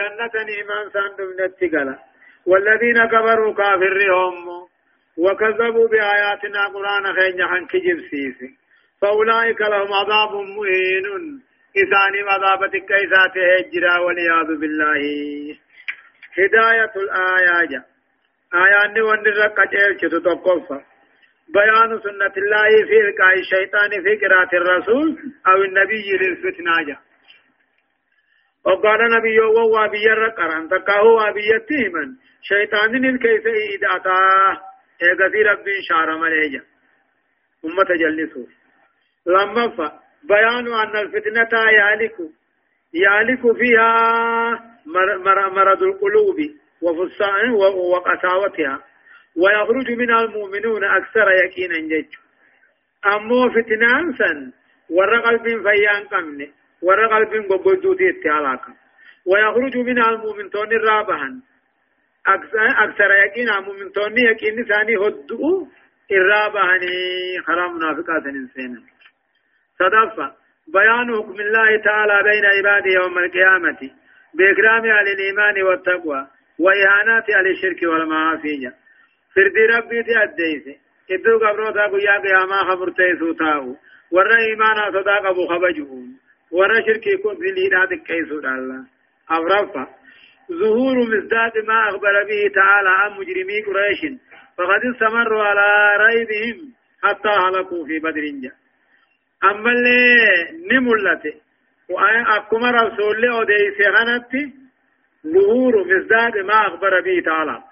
جنة إيمان سان دمنت والذين كفروا كافرهم وكذبوا بآياتنا قرآن خينيا عن كجب سيسي. فأولئك لهم عذاب مهين. إساني عذابتك كيسات هجرا والعياذ بالله. هداية الآية آيان ونرق جيل تتوقف بيان سنة الله في إلقاء الشيطان في قراءة الرسول أو النبي للفتنة جا. وقال نبي وابي الرقران تكاهو وابي يتيما شيطان الكيس إيداتا إيغذي ربي شار مليجا أمة جلسوا لما فا بيان أن الفتنة يالك يالك فيها مرض القلوب وقساوتها ويخرج منها المؤمنون أكثر يقينا جج أمو فتنان سن ور قلب فيان قمن ور قلب قبضوتي اتعالاك ويخرج منها المؤمنون الرابحا أكثر يقينا مؤمنون يقين ثاني هدؤ الرابحني خرام منافقات إنسانا صدفة بيان حكم الله تعالى بين عباده يوم القيامة بإكرام أهل الإيمان والتقوى وإهانات أهل الشرك والمعاصي فردي ربي تي أديس إدو قبرو تا قيا قياما خبر تيسو تاو ورى إيمانا صدا قبو خبجون ورى شركي كن في لينات كيسو الله أغرفا ظهور مزداد ما أخبر به تعالى عن مجرمي قريش فقد استمروا على ريبهم حتى هلكوا في بدر أما اللي نملته وأكما رسول الله أديس غنتي ظهور مزداد ما أخبر به تعالى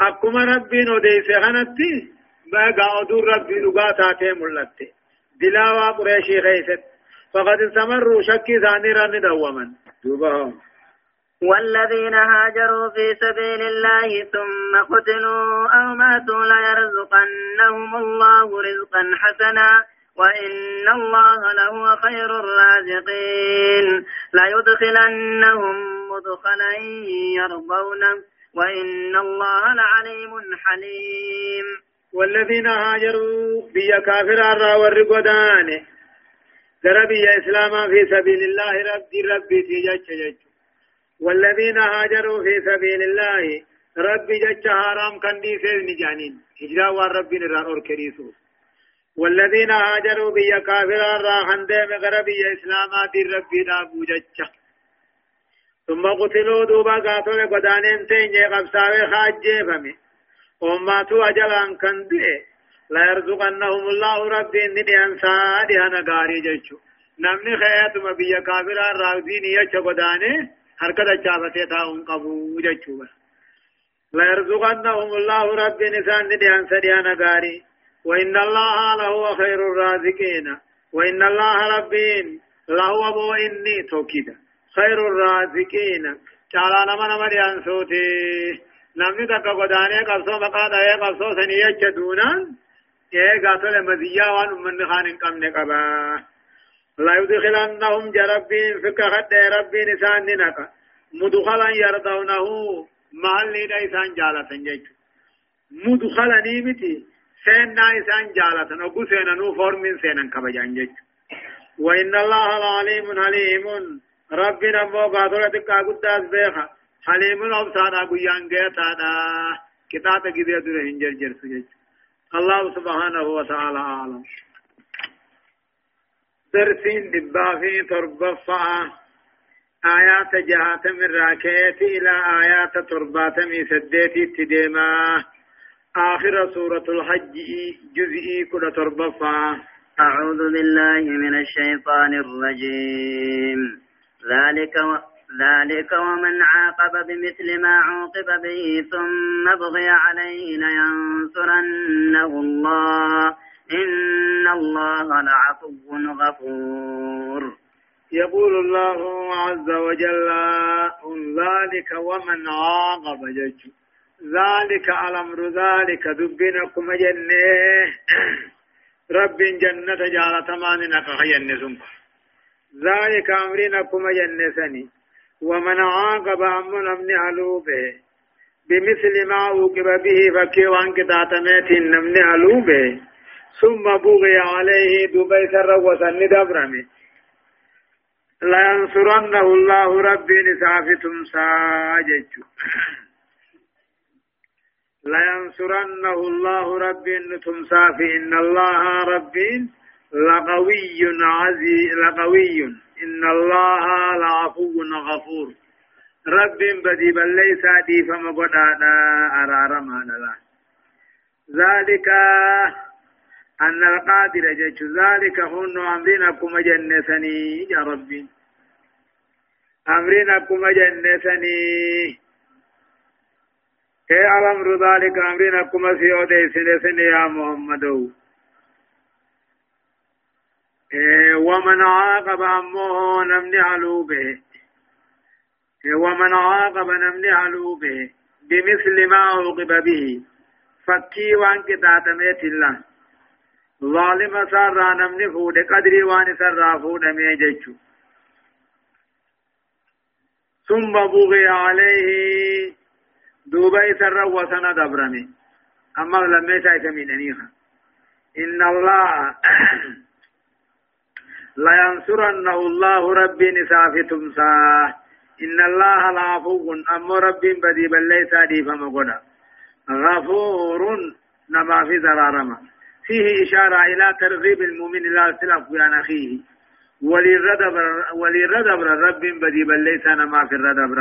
أكما ربين وديس غنتي بقى أدور ربي لغاتاتي ملتي دلاوا قريشي خيست فقد استمروا شكي ثانيرا ندوما دوبهم والذين هاجروا في سبيل الله ثم قتلوا أو ماتوا ليرزقنهم الله رزقا حسنا وإن الله لهو خير الرازقين. ليدخلنهم مدخلا يرضونه وإن الله لعليم حليم. والذين هاجروا بيا كافر الرا والرقودان دربي إسلاما في سبيل الله ربي ربي تيجج والذين هاجروا في سبيل الله ربي جج حرام كندي سيزني جانين هجرا والربي نران أور كريسو. والذين هاجروا بيا كافر الرا خندم غربي إسلاما دي ربي دابو جج. ثم قتلوا دوبا قاتل قدانين تيني قبساوي خاجي فمي. وماتوا أجلان كندئ لا يرزقنهم الله ربي أنسا دي أنا غاري جيشو. نمني خيات مبيا كافر الراغدين يجا قداني حركة جافتي تاهم قبو جيشو لا يرزقنهم الله ربي نسان ندي أنسا دي أنا غاري وإن الله لهو خير الرازقين. وإن الله ربين لهو بو إني توكيدا. خير الرازقين. تعالى نما نما دي أنسوتي. نمني تكا قداني قبصو مقادا يا قبصو سنية جدونا يا قاتل مزيا وان من خان قم نقبا لا يدخلنهم جربين فك خد ربي نسان ننكا مدخلا يرضونه محل دا إسان جالة جيج مدخلا نيمتي سينا إسان جالة نقو سينا نو فورمين سينا كبجان جيج وإن الله العليم حليم ربنا مو قادرة تكا قداس بيخا حليم الأبصار قيان قيتانا كتابة كده دره هنجر جرس الله سبحانه وتعالى أعلم. درسين دبافي تربفع آيات جهات من راكيت إلى آيات تربات من سديتي تديما. آخر سورة الحج جزئي كل تربفع أعوذ بالله من الشيطان الرجيم. ذلك و... ذلك ومن عاقب بمثل ما عوقب به ثم بغي عليه لينصرنه الله. إن الله لعفو غفور. يقول الله عز وجل ذلك ومن عاقب جج ذلك الأمر ذلك دبنكم جنة. رب جنة جالة ماننا كخيان سنكم ذلك أمرنا كما جنسني ومن عاقب أمن نمني علوبه بمثل ما عوقب به فكي وان كتاتمت نمني علوبه. ثم بغي عليه دبي سر وسن دبرمي لينصرنه الله ربي نسافتم ساجج لينصرنه الله ربي نتمسا في إن الله ربي لقوي عزيز لقوي. إن الله لعفو غفور. رب بدي بل ليس دي فما قدانا أرارما لا. ذلك أن القادر جيش. ذلك هن أمرنا كما جنسني يا ربي. أمرنا كما جنسني كي الأمر ذلك أمرنا كما سيودي سنسني يا محمد ومن عاقب أمه نمني علو به ومن عاقب نمني علو به بمثل ما عوقب به فكي وان كتاتميت الله ظالم سر نمني فود قدري وان سر فود ميججو ثم بغي عليه دوبا سر وسن دبرمي أما لم يشايت من أنيها إن الله لا ينصرنه الله ربي نسافتم ساه إن الله لعفو أما ربي بدي بل ليس دي فمقنا غفور نما في زرارما. فيه إشارة إلى ترغيب المؤمن لا تلف عن أخيه. وللردبر رب بدي بل ليس نما في الردبر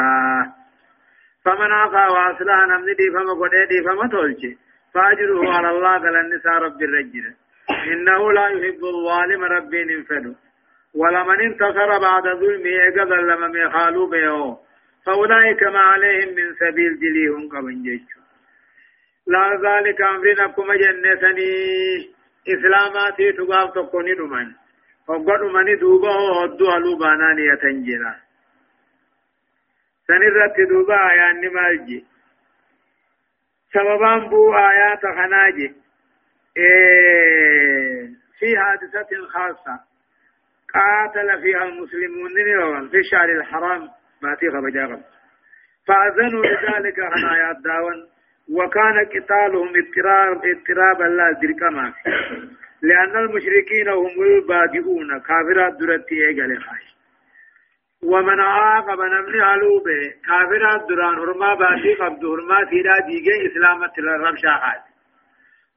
فمن عفا وأصلح نمني دي فما دي فما فأجره على الله قال النساء رب الرجل. إنه لا يحب الظالم ربي ننفده. ولمن انتصر بعد ظلمه قبل لما ميخالوا به فأولئك ما عليهم من سبيل جليهم قبن جيشو لا ذلك أمرنا كما جنسني إسلاماتي تقاف تقوني دمان وقد من دوبه هدو ألوباناني يتنجلا. سنرت دوبا آيان مالجي سببان بو آيات خناجي. إيه في حادثة خاصة. قاتل فيها المسلمون في الشهر الحرام. باتي خبجاغم فأذنوا لذلك خنايا الداون وكان قتالهم اضطراب اضطرابا لا دركما. لأن المشركين هم البادئون. كافرات درتي ايغل خاش ومن عاقب نمني علوبة. كافرات دران هرما بادي قبض هرما تيرا ديگه إسلامت الرمشا خاش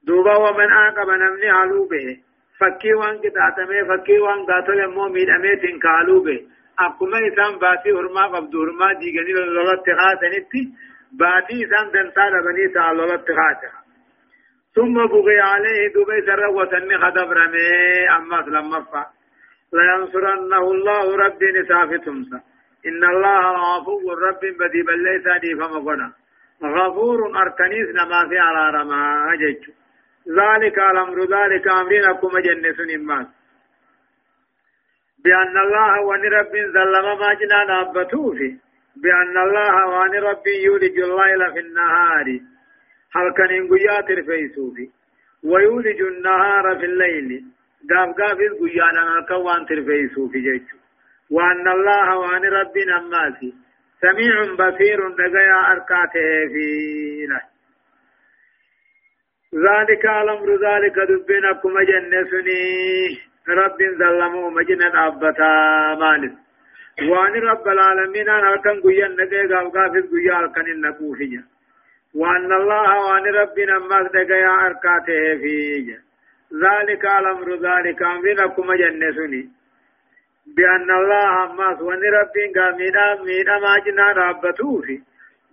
دوبا ومن عاقب نمني علوبة. فكي وان كتاتمه فكي وان قاتل مو ميدمه تنكالوبه أقوم إسان باتي هرما قبض هرما ديگني لغت خاصنتي باتي سان دنسال بني تعالى اتخاذها ثم بغي عليه دبي سر وسن خدب رمي أما لما فا لينصرنه الله ربي نسافتم إن الله غفور رب بدي بل فمقنا غفور أركنيس نما في على رما ذلك الأمر ذلك أمرنا كما جنس الناس بأن الله ونرب ظلم ما جنا نابتوه بأن الله وأن ربي يولج الليل في النهار. هل كان ينقيا ترفيسو في ويولج النهار في الليل. قاف قاف القيا لنا كوان ترفيسو في جيش وأن الله وأن ربي نماسي سميع بصير دقيا أركاته في له ذلك الأمر ذلك دبنا كما جنسني. رب ظلموا مجنة أبتا مالك. وأن رب العالمين أنا كان قيا نجي قال قافز قيا كان النكوفية وأن الله وأن ربنا ما دقيا أركاته فيه ذلك الأمر ذلك أمرنا كما جنسني. بأن الله ما وأن ربنا قامنا مينا ما جنا رابطوه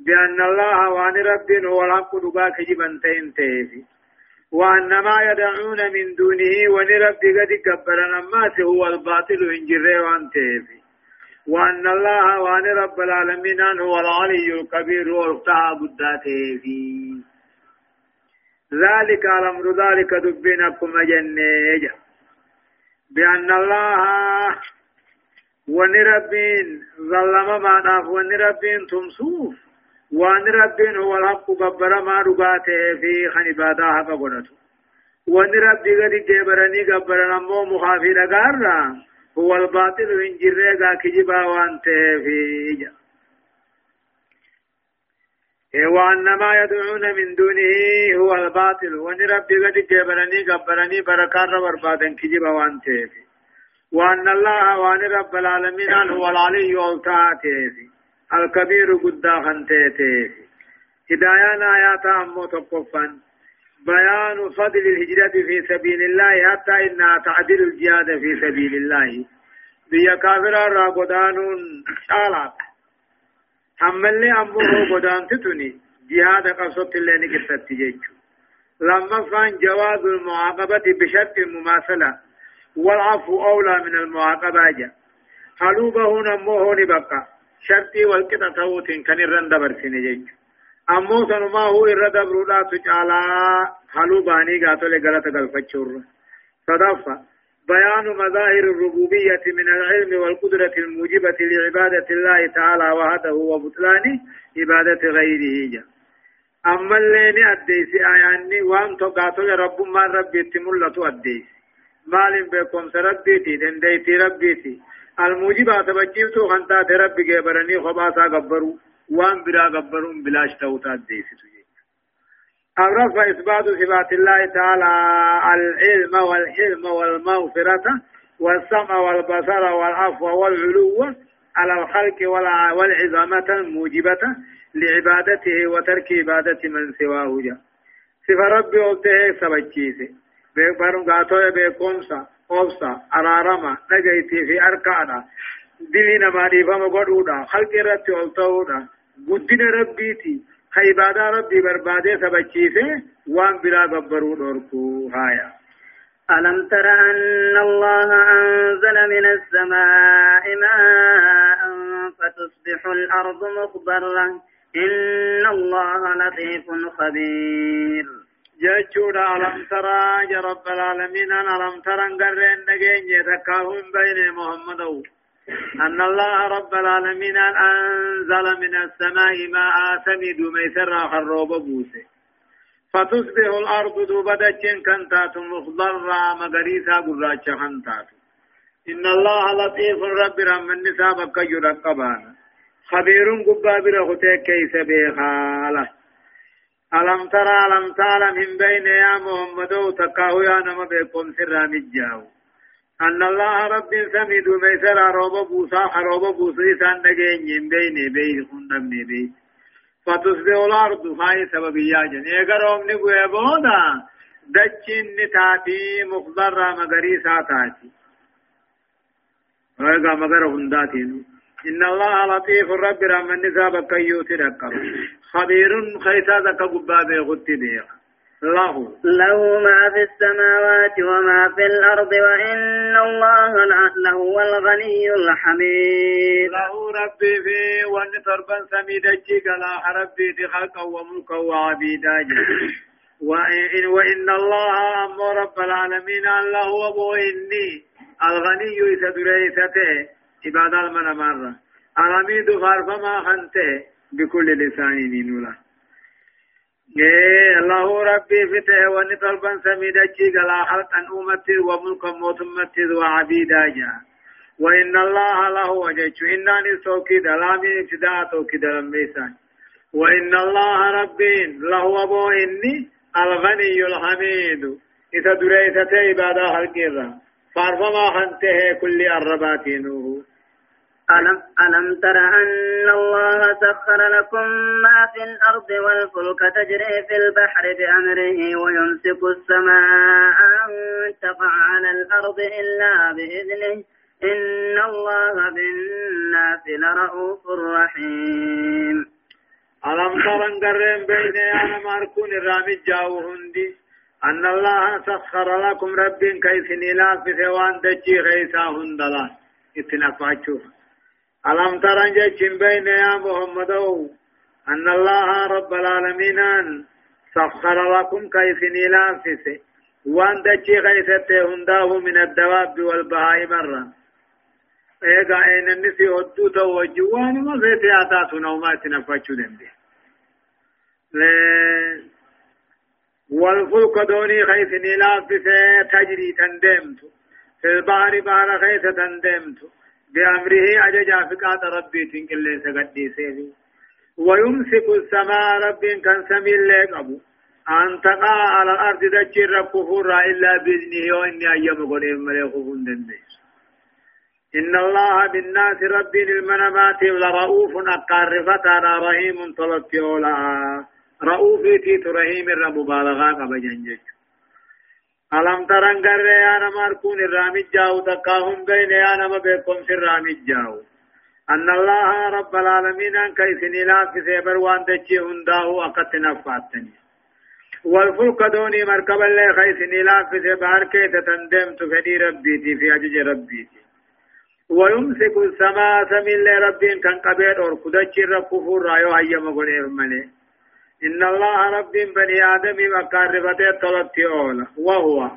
بأن الله وأن ربنا هو الحق دقاك جبن تين وأن ما يدعون من دونه ونرب قد كبرنا ما هو الباطل إن جره وأن تيفي. وأن الله وأن رب العالمين هو العلي الكبير والفتح بداته في ذلك الأمر ذلك دبينكم جنيجا بأن الله ونربين ظلم ما ناف ونربين تمسوف وأن ربين هو الحق قبر ما رقاته في خنبادا حق قدته وأن ربي قد جبرني قبر نمو مخافي لقارا هو الباطل إن جرّا كجبا وانت في وأن ما يدعون من دونه هو الباطل وأن ربي قد جبرني قبرني بركار وربادا كجبا وانت في وأن الله وأن رب العالمين هو العلي والتاتي الكبير قد خنتيتي. هدايانا آيات أمو تقفا بيان فضل الهجرة في سبيل الله حتى إنها تعدل الجهاد في سبيل الله. بيا كافر را قدانون شالات حملي أمو قدان تتني جهاد قصد الله نكتت جيجو لما فان جواز المعاقبة بشرط المماثلة والعفو أولى من المعاقبة جا. حلوبه نمو هوني بقى. شرطي والقطع توتين كان الرندبر سنجيجو امو سنما هو إرى دبرولا تجعلا حلو باني قاتل غلط قلفچور صدفة بيان مظاهر الربوبية من العلم والقدرة الموجبة لعبادة الله تعالى وحده وبطلان عبادة غيره جا أما اللي أديس آياني وان تقاتل رب ما ربي تملة أديس مال بكم سربيتي دنديتي ربيتي الموجبات بجيبتو خنتات ربي جبرني خباسا قبروا وان برا غبرون بلاش توتا ديسي الرفع إثبات صفات الله تعالى العلم والحلم والمغفرة والسمع والبصر والعفو والعلو على الخلق والعظامة الموجبة لعبادته وترك عبادة من سواه جاء صفة ربي قلته سبجيسي بيقبرون قاتوية بيقومسا أوبسا أرارما نجيتي في أركانا دلنا ما ديفا مقودودا خلق رتي قلتودا قدنا ربيتي خيبادا ربي بربادي سبچيسه وان بلا ببرو دوركو هايا ألم تر أن الله أنزل من السماء ماء فتصبح الأرض مخضرة إن الله لطيف خبير جاچودا ألم ترى يا رب العالمين. ألم ترى نقرن نجين يتكاهم بين محمد. أن الله رب العالمين أنزل من السماء ماء سمد ميسر خروب بوسه. فتصبح الأرض دوبدة كنتات مخضرة مغريسا قراچ خنتات. إن الله لطيف رب رحم النساء بك يرقبان خبير قبا برغته كيس بخاله ألم ترى ألم تعلم من بين يا محمد تكاو يا نما بكم سر مجاو. أن الله رب سميد ميسر روب بوسا روب بوسي سان نجين بين بين خندم بين فتصبح الأرض هاي سبب ياجن يقرأم نقوي بودا. دچين نتاتي مخضرة مغري ساتاتي. ويقا مغر هنداتي إن الله لطيف الرب رحمن نسابك يوتي خبير خيسا ذكا قبابي غتي بيخ له. له ما في السماوات وما في الأرض وإن الله لهو الغني الحميد. له ربي في وان تربا سميد لا ربي في خلقا وملكا وعبيدا وإن, وإن الله أم رب العالمين الله هو إني. الغني يسدريسته عباد المن مرة الحميد فارفما خنته بكل لسان نولا الله ربي فتح وني طلبا سميدا جيغلا خلقا أمتي وملكا موتمتي وعبيدا جا. وإن الله له وجهك إنني سوكي دلامي ابتداء توكي دلميسان وإن الله ربي له أبو إني الغني الحميد إذا دريت عبادة خلقه فارفما خنته كل الرباتينه ألم, ألم تر أن الله سخر لكم ما في الأرض والفلك تجري في البحر بأمره ويمسك السماء أن تقع على الأرض إلا بإذنه. إن الله بالناس لرؤوف رحيم. ألم تر أن قرن بين أنا ماركون الرامي جاو هندي؟ أن الله سخر لكم رب كيف نلاف ثوان دجي غيثا هندلا اتنفاچوف ألم ترى جيتشن بين يا محمد أن الله رب العالمين سخر لكم كيف نلافس؟ وان دجي غيثته هنداه من الدواب والبهائم مرة. ايغا اين النسي هدو توجوان ما زيتي آتاتنا وما تنفجو دنبه والفلك دوني خيث نلافس تجري تندمت. في البحر بحر خيث تندمت. بأمره أججا فقات ربي تنقل ليس قدي سيفي ويمسك السماء رب كان سمي لك أبو. أن تقع على الأرض دجر كفورا إلا بإذنه وإني أيام قريب مليك خفون دندس إن الله بالناس ربي للمنامات لرؤوف أقارفة رحيم طلبت أولا. رؤوف تيت رحيم الرب مبالغة قبجنجج ألم ترن قر يا نمار كون الرامج جاو تقاهم بين يا نما بكم في الرامج جاو أن الله رب العالمين أن كيسني لا في سيبر وان تجي هنداه أقت نفاتني والفلك دوني مركب اللي خيسني لا في سيبر كي تتندم تفني ربيتي في أجج ربيتي ويمسك السماء سمين لربين كان قبيل اور كدچ ركفور رايو هيا مغني ملي إن الله رب بني آدم وقاربته طلبت أولا وهو.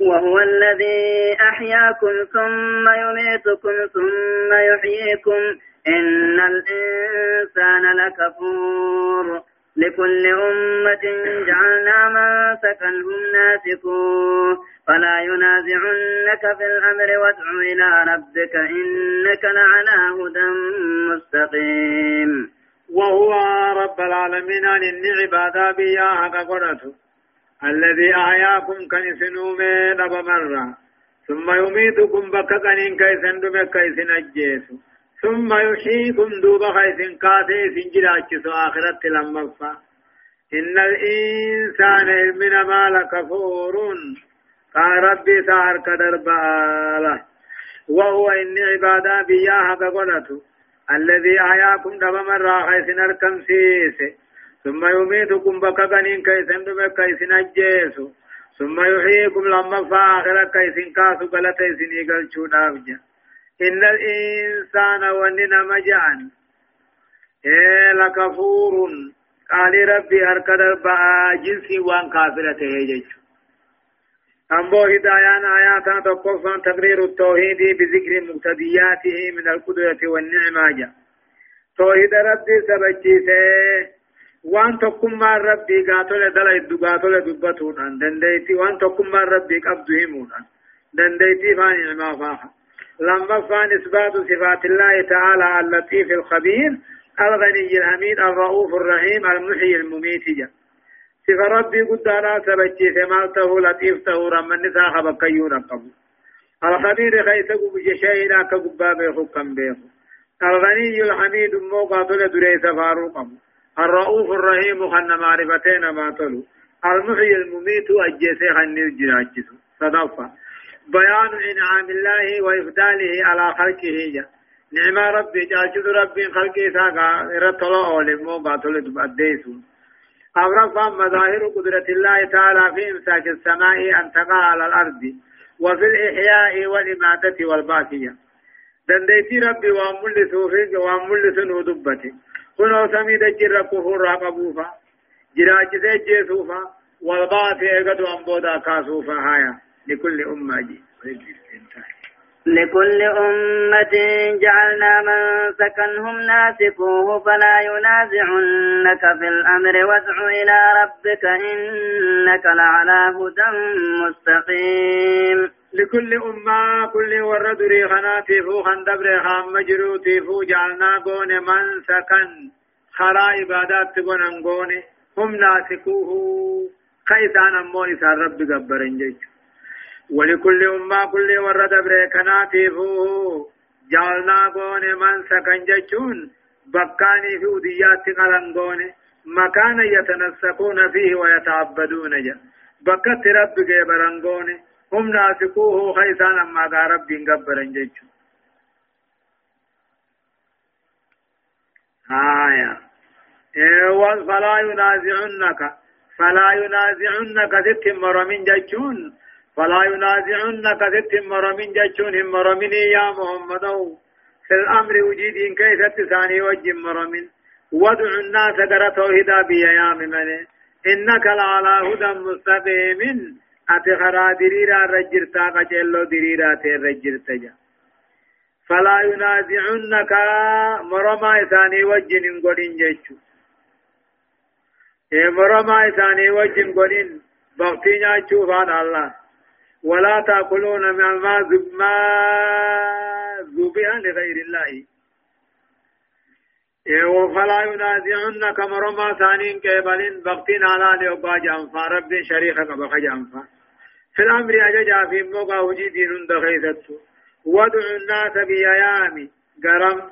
وهو الذي أحياكم ثم يميتكم ثم يحييكم. إن الإنسان لكفور. لكل أمة جعلنا منسكا هم ناسكوه. فلا ينازعنك في الأمر وادع إلى ربك إنك لعلى هدى مستقيم. وهو رب العالمين عن عبادة بيا حق قرأته الذي أحياكم كنسنوم نب مرة. ثم يميتكم بك كنين كيسن دم كيسن أجيسو. ثم يحييكم دوب خيسن كاتي سنجراجس آخرت لما إن الإنسان من ما لكفور قال ربي سهر كدر باله وهو إن عبادة بيا حق قرأته الذي أحياكم دب مرة خيسن أركم سيسي ثم يميتكم بكغنين كيسن دم كيسن أجيسو ثم يحييكم لما فآخر كيسن كاسو غلط سني غلچو دافجا إن الإنسان وننا مجعن. إيه لكفور. قال ربي أركض الباء جنسي وان كافرة هيجيشو أمبو هدايان آيات تقفان تقرير التوحيد بذكر مقتدياته من القدرة والنعمة. جا توحيد ربي سبجيسه. وان تقوم ربي قاتل دلائد قاتل دبتون دنديتي وان تقوم ربي قبض همون. دنديتي فاني ما فاها لما فان إثبات صفات الله تعالى اللطيف الخبير الغني الحميد الرؤوف الرحيم المحيي المميت. جا صفة ربي قد لا سبجي سمالته لطيفته رمى النساء خبكيون قبو الخبير خيسك بجشيء لا كقباب حكم بيخو الغني الحميد مو قاتل دريس فاروق قبو الرؤوف الرحيم خن معرفتين ما تلو المحيي المميت أجيسي خن الجراجس صدفة بيان إنعام الله وإفداله على خلقه جا نعم ربي جاجد ربي خلقه ساقا رتلا أولي مو قاتل تبأديسو أورفا مظاهر قدرة الله تعالى في إمساك السماء أن تقع على الأرض وفي الإحياء والإماتة والباقية. دنديتي ربي واملسو فيك واملسو دبتي كنو سمي دجر كفر رقبوفا جراج سيجيسوفا والباث ايقدو انبودا كاسوفا هايا. لكل أمة جي. لكل أمة جعلنا من سكنهم ناسكوه فلا ينازعنك في الأمر وادع إلى ربك إنك لعلى هدى مستقيم. لكل أمة كل ورد ريخنا تيفو خندبر خام مجرو تيفو جعلنا قون من سكن. خرا عبادات قون هم ناسكوه. خيسان أمو إسان رب قبرن ولكل أمة كل ورد بريكنا تيفو جعلنا قون من سكن جيشون بكاني في وديات قلن مكان يتنسكون فيه ويتعبدون جا. بكت رب قبرن قونه هم ناسقوه خيسان أما دين قبرن جيجو آية. فلا ينازعنك. فلا ينازعنك ست مرمين جيجون فلا ينازعنك ست مرمين جيجون هم مرمين يا محمد. في الأمر وجيدين كيف تساني وجه مرمين. وادع الناس قرأ توحيدا بيا يا ممنه إنك لعلى هدى مستقيم. خرا دريرا رجرتا قجلو دريرا تي رجرتا جا فلا ينازعنك مرما إساني وجن قدين جيشو إيه مرما إساني وجن قدين بغتي نياچو فان الله. ولا تأكلون ما ما ذبح لغير الله. فلا ينازعنك مرما ثانين كيبلين بغتين على لأبا جانفا. رب شريخك بخ جانفا. في الأمر أججا في موقع وجي دين دخيثت وادع الناس بيامي قرم.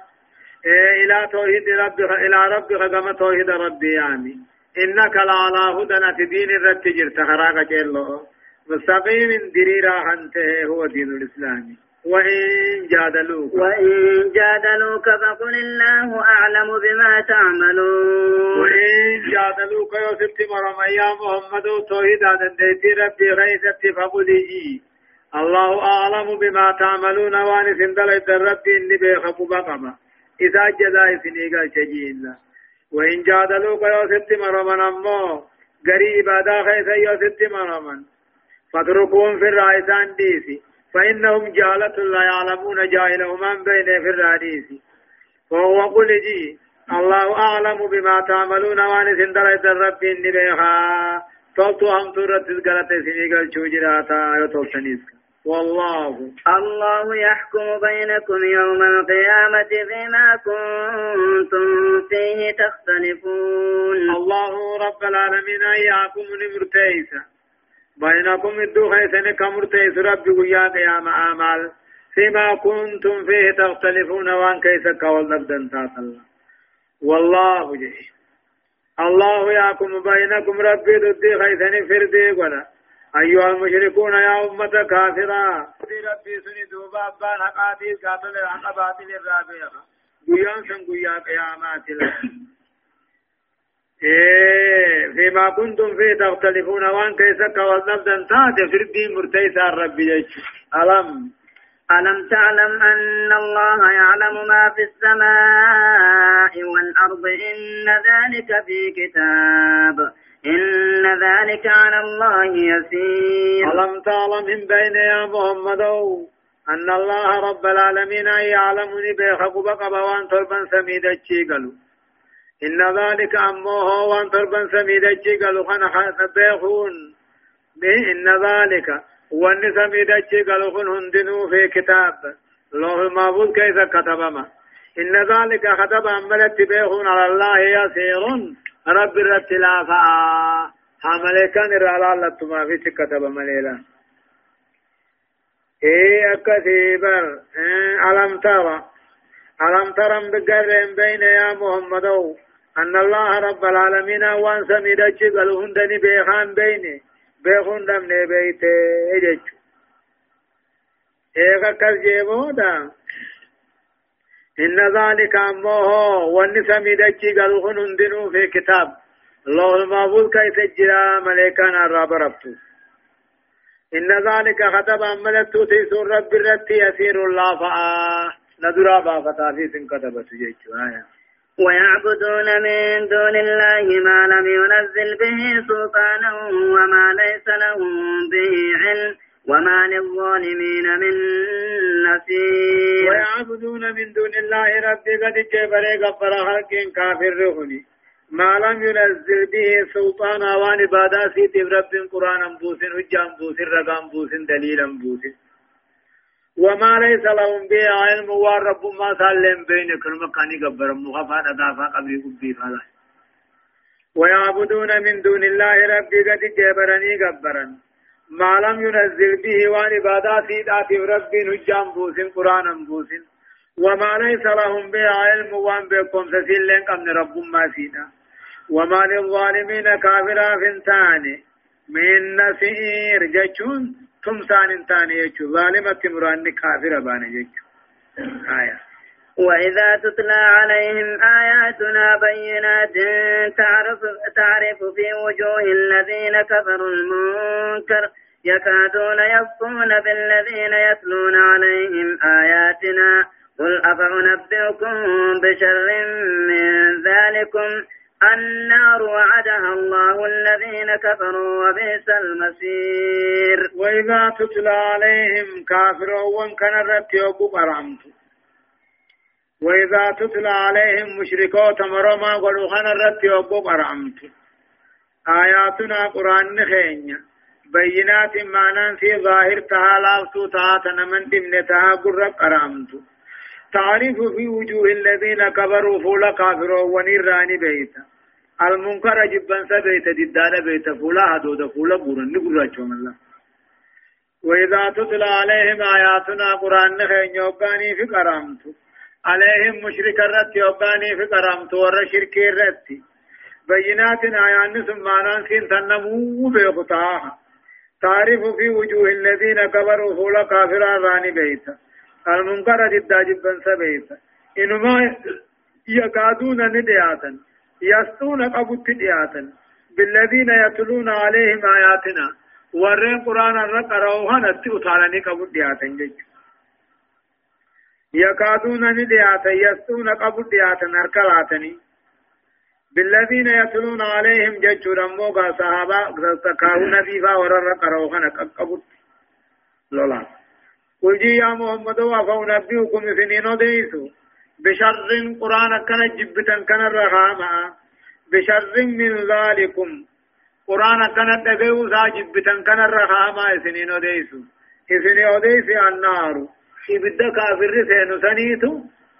إيه إلى توحيد ربك إلى ربك كما توحيد ربي يعني. إنك لعلى هدى في دين الرتجر تخراك جلو. مستقيم دريرا أنت هو دين الإسلام. وإن جادلوك. وإن جادلوك فقل الله أعلم بما تعملون. وإن جادلوك يوسف مرم يا محمد توحيد ديتي ربي غيثت فقل الله أعلم بما تعملون وأن سندل ربي إني بيخب بقما إذا جزاء سنيقا شجين وإن جادلوك يوسف مرمن أمو غري إبادة خيث يوسف مرمن فاتركوهم في الرئيسان ديسي. فإنهم جهلة لا يعلمون جاهلهم من بين في الرئيس وهو قل جي الله أعلم بما تعملون وأن سندل الرب إني بيخا تولتو هم تورت الغلط سنيقل شوجراتا يتولتنيسك والله. الله يحكم بينكم يوم القيامة فيما كنتم فيه تختلفون. الله رب العالمين يحكم نمرتيسا بينكم الدو خيسن كمرتيس ربي ويا قيام آمال فيما كنتم فيه تختلفون وان كيس قول نبدن تاصل والله جي الله يحكم بينكم ربي ضدي خيسن فردي ولا أيها المشركون يا أمة كافرة ربي سني دوبا أبان حقاتي قاتل الحق باطل الرابع قيام سن قيام قيامات إيه فيما كنتم فيه تختلفون وأن كيسك والنبدا تاتي فردي مرتيسا يجو ألم؟ ألم تعلم أن الله يعلم ما في السماء والأرض؟ إن ذلك في كتاب. إن ذلك على الله يسير. ألم تعلم من بين يا محمد؟ أن الله رب العالمين يعلمني بيخق بقى وان تربا سميد قالوا إن ذلك أمه وأن تربا سميد قالوا خنا بيخون. إن ذلك وأن سميد قالوا خن هندنو في كتاب. لوح المحفوظ كيف كتبما. إن ذلك كتب عملت بيخون على الله يسير رب الرتلافا حملكان الرعلا لتما في كتب مليلا إيه أكثيبر. إيه ألم ترى. ألم ترى بقرم بين يا محمد أن الله رب العالمين وان سميدك قالوا هندني بيخان بيني. بيخون دمني بيتي. إجج إيه كالجيبو دا إن ذلك أمه والنسمي دجي قالوا هندنو في كتاب. الله المحفوظ كيف جرى ملائكان الرب ربتو. إن ذلك خطب أملت تيسور رب الرت يسير الله فآه. ندرا بافتا في سن كتبت جيتشو. آية ويعبدون من دون الله ما لم ينزل به سلطانا وما ليس لهم به علم وما للظالمين من نصير. ويعبدون من دون الله ربي قد جبري غفر حق كافر رهني. ما لم ينزل به سلطانا وان بادا سيت رب قرآن بوسن حجام بوسن رقام بوسن دليلا بوسن. وما ليس لهم به علم والرب ما سلم بين كل مكان غبر مخافا ادافا قبل قبي فلا. ويعبدون من دون الله ربي قد جبرني غبرا ما لم ينزل به وان عبادات ذات رب هجام بوسن قرآن بوسن. وما ليس لهم به علم وان بكم سسلن قمن رب ما سيدا وما للظالمين كافرا فنتان من نسير جچون. تمسان انتان يجو ظالمة مران كافر بان يجو آية. وإذا تتلى عليهم آياتنا بينات تعرف, تعرف في وجوه الذين كفروا المنكر يكادون يفقون بالذين يتلون عليهم آياتنا. قل أفأنبئكم بشر من ذلكم؟ النار وعدها الله الذين كفروا وبئس المصير. وإذا تتلى عليهم كافرون كان الرب يوبو وإذا تتلى عليهم مشركو تمرما قلوا خنا الرت يوبو قرامت آياتنا قرآن خينيا بينات معنى في ظاهر تها لافتو تها تنمن دمن تها قرب قرامت تعرف في وجوه الذين كبروا فولا كافروا ونيراني بيتا المنكر جبا سبيت ددان بيت. فولا هدود فولا قرن نقرأ الله. وإذا تتلى عليهم آياتنا قرآن نخين يوقاني في قرامت عليهم مشرك الرت يوقاني في قرامت ور شرك الرت بينات آيان ثم ننسين تنمو بيقطاها. تعرف في وجوه الذين كبروا فولا كافرا راني بيتا المنكر جدا جبا سبيتا إنما يكادون ندياتا يسطون قبط دياتا بالذين يتلون عليهم آياتنا ورين قرآن الرقروا هنتي أطالني قبط دياتا جيج يكادون ندياتا يسطون قبط دياتا هركلاتني بالذين يتلون عليهم جج رموغا صحابة تكاو نبيفا ورر قروخنا قبط لولا۔ قل جي يا محمد وفو نبيكم سنين ديسو بشر قرآن كان جبتا كان الرغامة بشر من ذلكم قرآن كان تبيو سا جبتا كان الرغامة سنين ديسو سنين ديسو النار إبدا كافر سينو سنيتو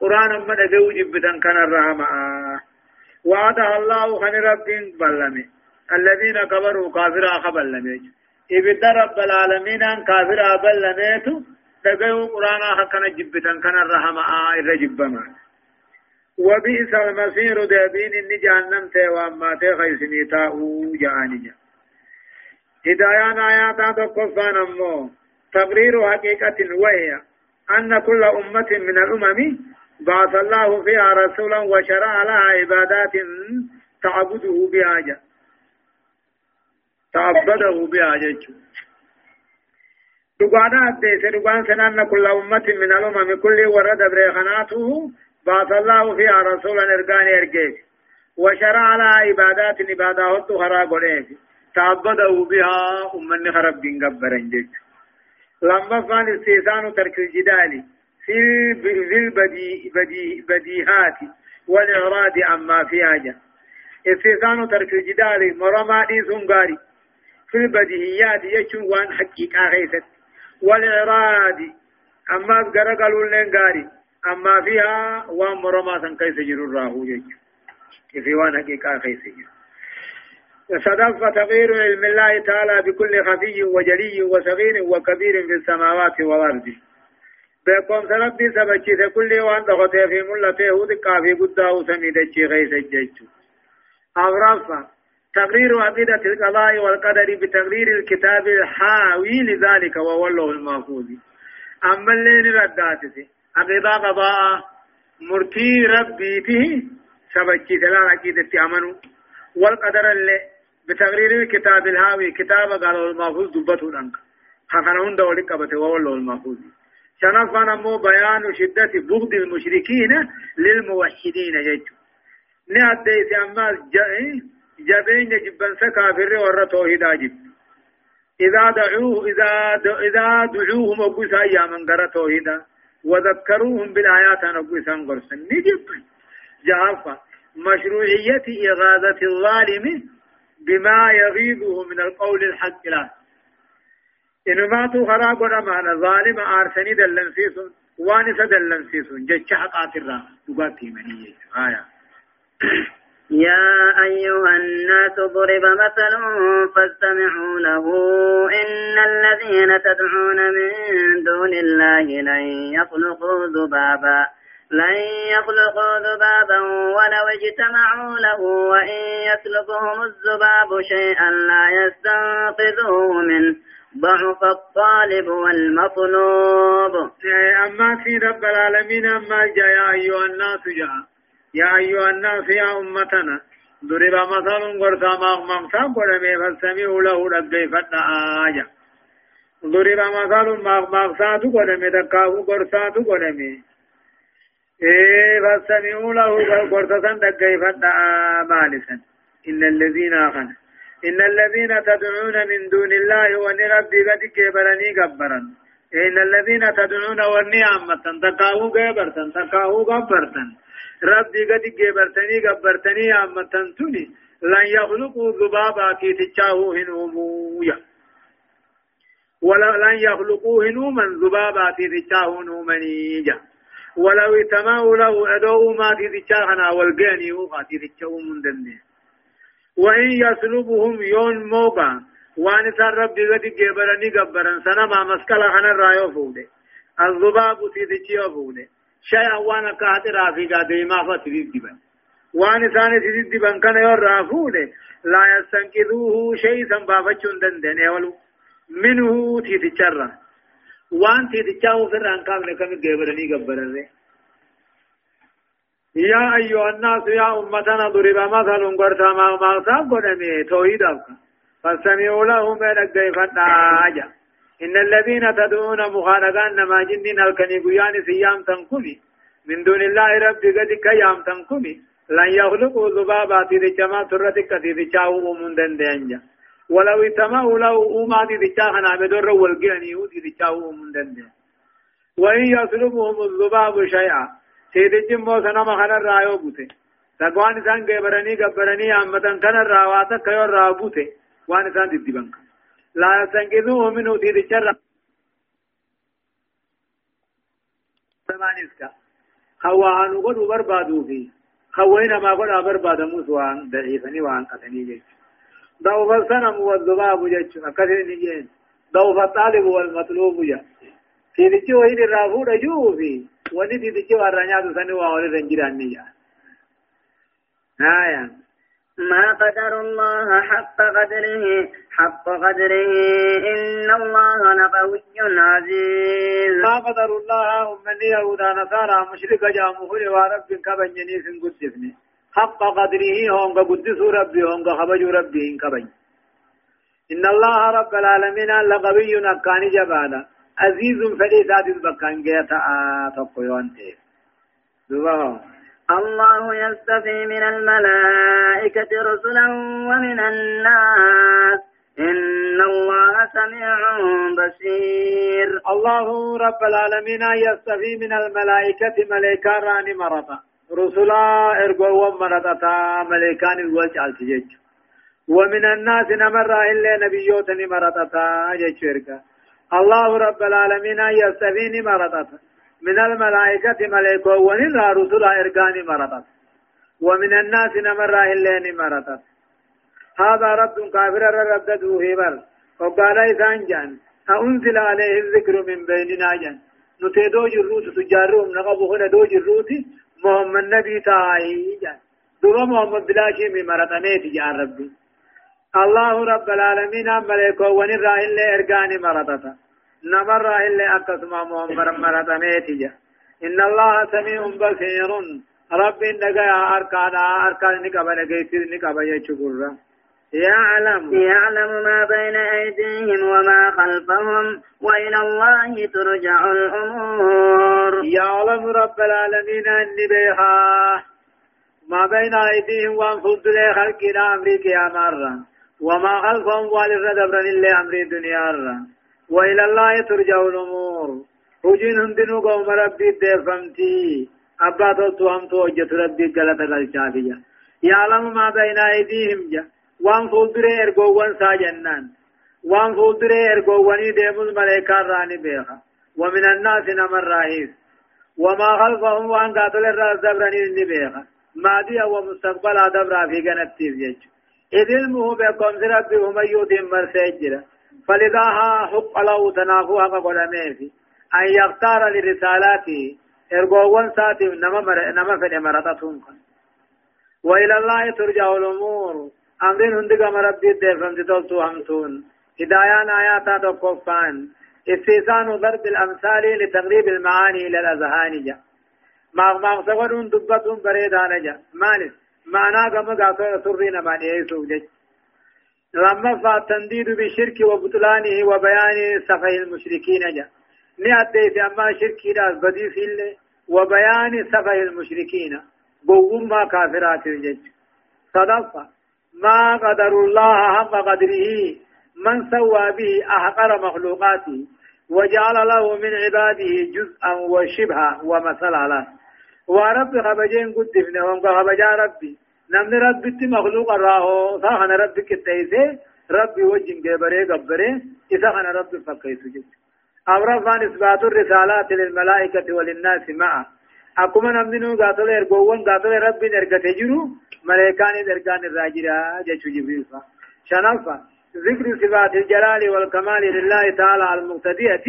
قرآن ما تبيو جبتا كان الرغامة وعدها الله خن رب بلمي الذين كبروا كافرا خبلمي إبدا رب العالمين كافرا بلميتو تقيو قرآن حقنا جبتا كان الرحمة إذا جبما وبئس المصير دابين إن جهنم تيوان تيخيسني تاؤو جانجا هدايان آيات تقفان أمو تقرير حقيقة وهي أن كل أمة من الأمم بعث الله فيها رسولا وشرع لها عبادات تعبده بها تعبده بها دقانا أديس دقان سنان كل أمة من الأمم كل ورد بريخناته بعث الله فيها رسولا إرقان إرقيف وشرع لها عبادات عبادات خرا قريف تعبده بها أمني خرب بن قبرن جيش لما فان استيسان ترك الجدال في البديهات والإعراض عما فيها جا استيسان ترك الجدال مرما دي سنغاري في البديهيات يجون وان حقيقة غيثت والإعراض. أما قرقلوا لنغاري أما فيها وان مرما سن كيس جرو راهو في وان حقيقة غيث صدف تغيير علم الله تعالى بكل خفي وجلي وصغير وكبير في السماوات والأرض. بكم سربي سبچي كل وان دغته في ملته ود كافي قداه سميد چي غيث جيچو أغرافا تقرير عقيدة القضاء والقدر بتقرير الكتاب الحاوي لذلك وهو الله المحفوظ. أما اللي رداتي عقيدة قضاء مرتي ربيته سبچي تلا عقيدة أمنوا والقدر اللي بتقرير الكتاب الهاوي كتاب قال المحفوظ دبته لنك خفنون دولي قبته وهو الله المحفوظ. شنفا نمو بيان شدة بغض المشركين للموحدين يجو نهدي سيما جبين جبن سكافر ور توحيد جب. إذا دعوه إذا إذا دعوهم أقوسا يا من قرى توحيدا. وذكروهم بالآيات أن أقوسا قرسا نجب جافا مشروعية إغاظة الظالم بما يغيظه من القول الحق له إنما تو خراب معنا ظالم آرسني دلنسيسون وانس دلنسيسون جتش حقات الرا تقاتي مني. آية. يا أيها الناس ضرب مثل فاستمعوا له. إن الذين تدعون من دون الله لن يخلقوا ذبابا. لن يخلقوا ذبابا ولو اجتمعوا له. وإن يسلبهم الذباب شيئا لا يستنقذوه منه. ضعف الطالب والمطلوب. أما في رب العالمين أما جاء أيها الناس جاء. يا أيها الناس يا أمتنا ضرب مثل قرصا مغمغسا قرمي فاستمعوا له فتنا آية. ضرب مثل مغمغسا قرمي دقاه قرصا قرمي إيه له قرصا فتنا مالسا إن الذين آخنا إن الذين تدعون من دون الله ونربي قد كبرني قبرا إن الذين تدعون وني عامة تقاو قبرتن تقاو قبرتن. ربي قد كبرتني قبرتني عامة تني لن يخلقوا ذبابا كي تشاهو هنومويا ولا لن يخلقوا هنوما ذبابا كي تشاهو نومنيجا ولو اتماوا له أدعوا ما تتشاهنا والقاني وقا تتشاهو من دنيه وإن يسلبهم يون موبا وان سان ربي قد جبرني قبرن سنما مسكلا خنا رايو فوده الذباب تيدچي فوده شيئا وأنا كاتي رافي قادي ما فتريد دبن وان سان تيدي دبن كان يور رافوده لا يستنقذوه شيء سنبافتشون دندن اولو منه تيدچرا وان تيدچاو فران كامل كم جبرني قبرن يا أيها الناس يا أمتنا ضرب مثل قرتا ما ما قدمي توحيد فاستمعوا له من الجيفة آجا. إن الذين تدعون مخالقان نما جنين الكني قيان سيام تنكمي. من دون الله رب قد كيام تنكمي. لن يخلقوا ذبابا تيرجما ترتك تيرجاو من دندنجا. ولو اتمعوا له أما تيرجا خنا بدر والقياني تيرجاو من دندنجا. وإن يسلبهم الذباب شيئا. سيدجم موسنا مخنا رأيو بوته. تقوان سان قبرني قبرني أمتن كان الراواتك كيو رابوته وان سان دي بنك لا تنقذوه منه دي دي شر. زمان اسكا خوان قد بربادو في خوين ما قد برباد موس وان ضعيفني وان قتني جيش. ضعف الصنم والذباب جيش. قتني نجين ضعف الطالب والمطلوب جيش. في دي شو هيدي رافو رجوه في وني دي دي شو الرنيات سنوا ولي رنجران نجان آيان ما قدر الله حق قدره حق قدره إن الله لقوي عزيز. ما قدر الله من يهودا نصارى مشرك جامه ورب كبن جنيس قدسني حق قدره هم قدس ربي هم خبج ربي كبن. إن الله رب العالمين لقوي نكان جبالا. عزيز فلي ذات البكان جيتا تقويون تيف الله يستفي من الملائكة رسلا ومن الناس. إن الله سميع بصير. الله رب العالمين يستفي من الملائكة ملائكة راني مرتا. رسلا ارقوا مرتا ملائكان الوجه التجج ومن الناس نمر إلا نبيوتني مرتا جيش الله رب العالمين يستفي مرتا من الملائكة ملائكة ونرى رسول إرقاني مرتت ومن الناس نمر إلين مرتت هذا رد كافر ردده هبر وقال إذان جان أنزل عليه الذكر من بيننا جان نتدو جروت تجارهم نقبو هنا دو جروت محمد نبي تاعي جان دوما محمد بلاشي من مرتنيت جان ربي. الله رب العالمين ملائكة ونرى إلا إرقاني مرتت نمر إلا أكسما محمد مرتميتي إن الله سميع بصير. رب نجا أركانا أركان نكبا نجيتر نكبا يشكر يعلم. يعلم ما بين أيديهم وما خلفهم وإلى الله ترجع الأمور. يعلم رب العالمين أني بها ما بين أيديهم وأنفسهم خلقنا أمريكا مرة وما خلفهم والردبرن إلا أمر الدنيا وإلى الله ترجع الأمور. هجين هندنو قوم ربي ديفمتي أبا توتو هم توجت ربي قلت الشافية يعلم ما بين أيديهم جا. وان فولدري إرقوان ساجنان. وان فولدري إرقواني ديم الملائكة راني بيخا. ومن الناس نمر راهيس. وما خلفهم وان قاتل الرأس دبرني بيخا. ماضي ومستقبل دبرا في جنتي يجو. إذ المه بكم ربي هم يودين مرسيجرا فلذاها حق له تنافو حق قدمه أن يختار لرسالاته إرغوان ساتي نما فد مرتاتهم وإلى الله ترجع الأمور. أمرين هندق مربي دفن تتولتو همتون هدايان آياتا تقفان استيسان ضرب الأمثال لتقريب المعاني إلى الأذهان جا ما سوون دبتهم بريدان جا مالس معناه كما قاتل سرين ما نيسو جج. لما فالتنديد بالشرك وبطلانه وبيان سفه المشركين جا. نأدي في أما شركي راس بدي في وبيان سفه المشركين. بوم ما كافرات الجج صدق ما قدر الله حق قدره. من سوى به أحقر مخلوقاته. وجعل له من عباده جزءا وشبها ومثلا له. ورب خبجين قد دفنهم خبجا ربي. نمن ربي مخلوق راهو ساخن ربي كتايسه ربي وجن جبره غبره إذا خن ربي فكيسو جد أمر إثبات الرسالات للملائكة وللناس معه أكما نمنو قاتل إرقوان قاتل ربي نرقى تجرو ملائكان إرقان الراجرة جيشو جبريل فا شنفا ذكر صفات الجلال والكمال لله تعالى المقتدية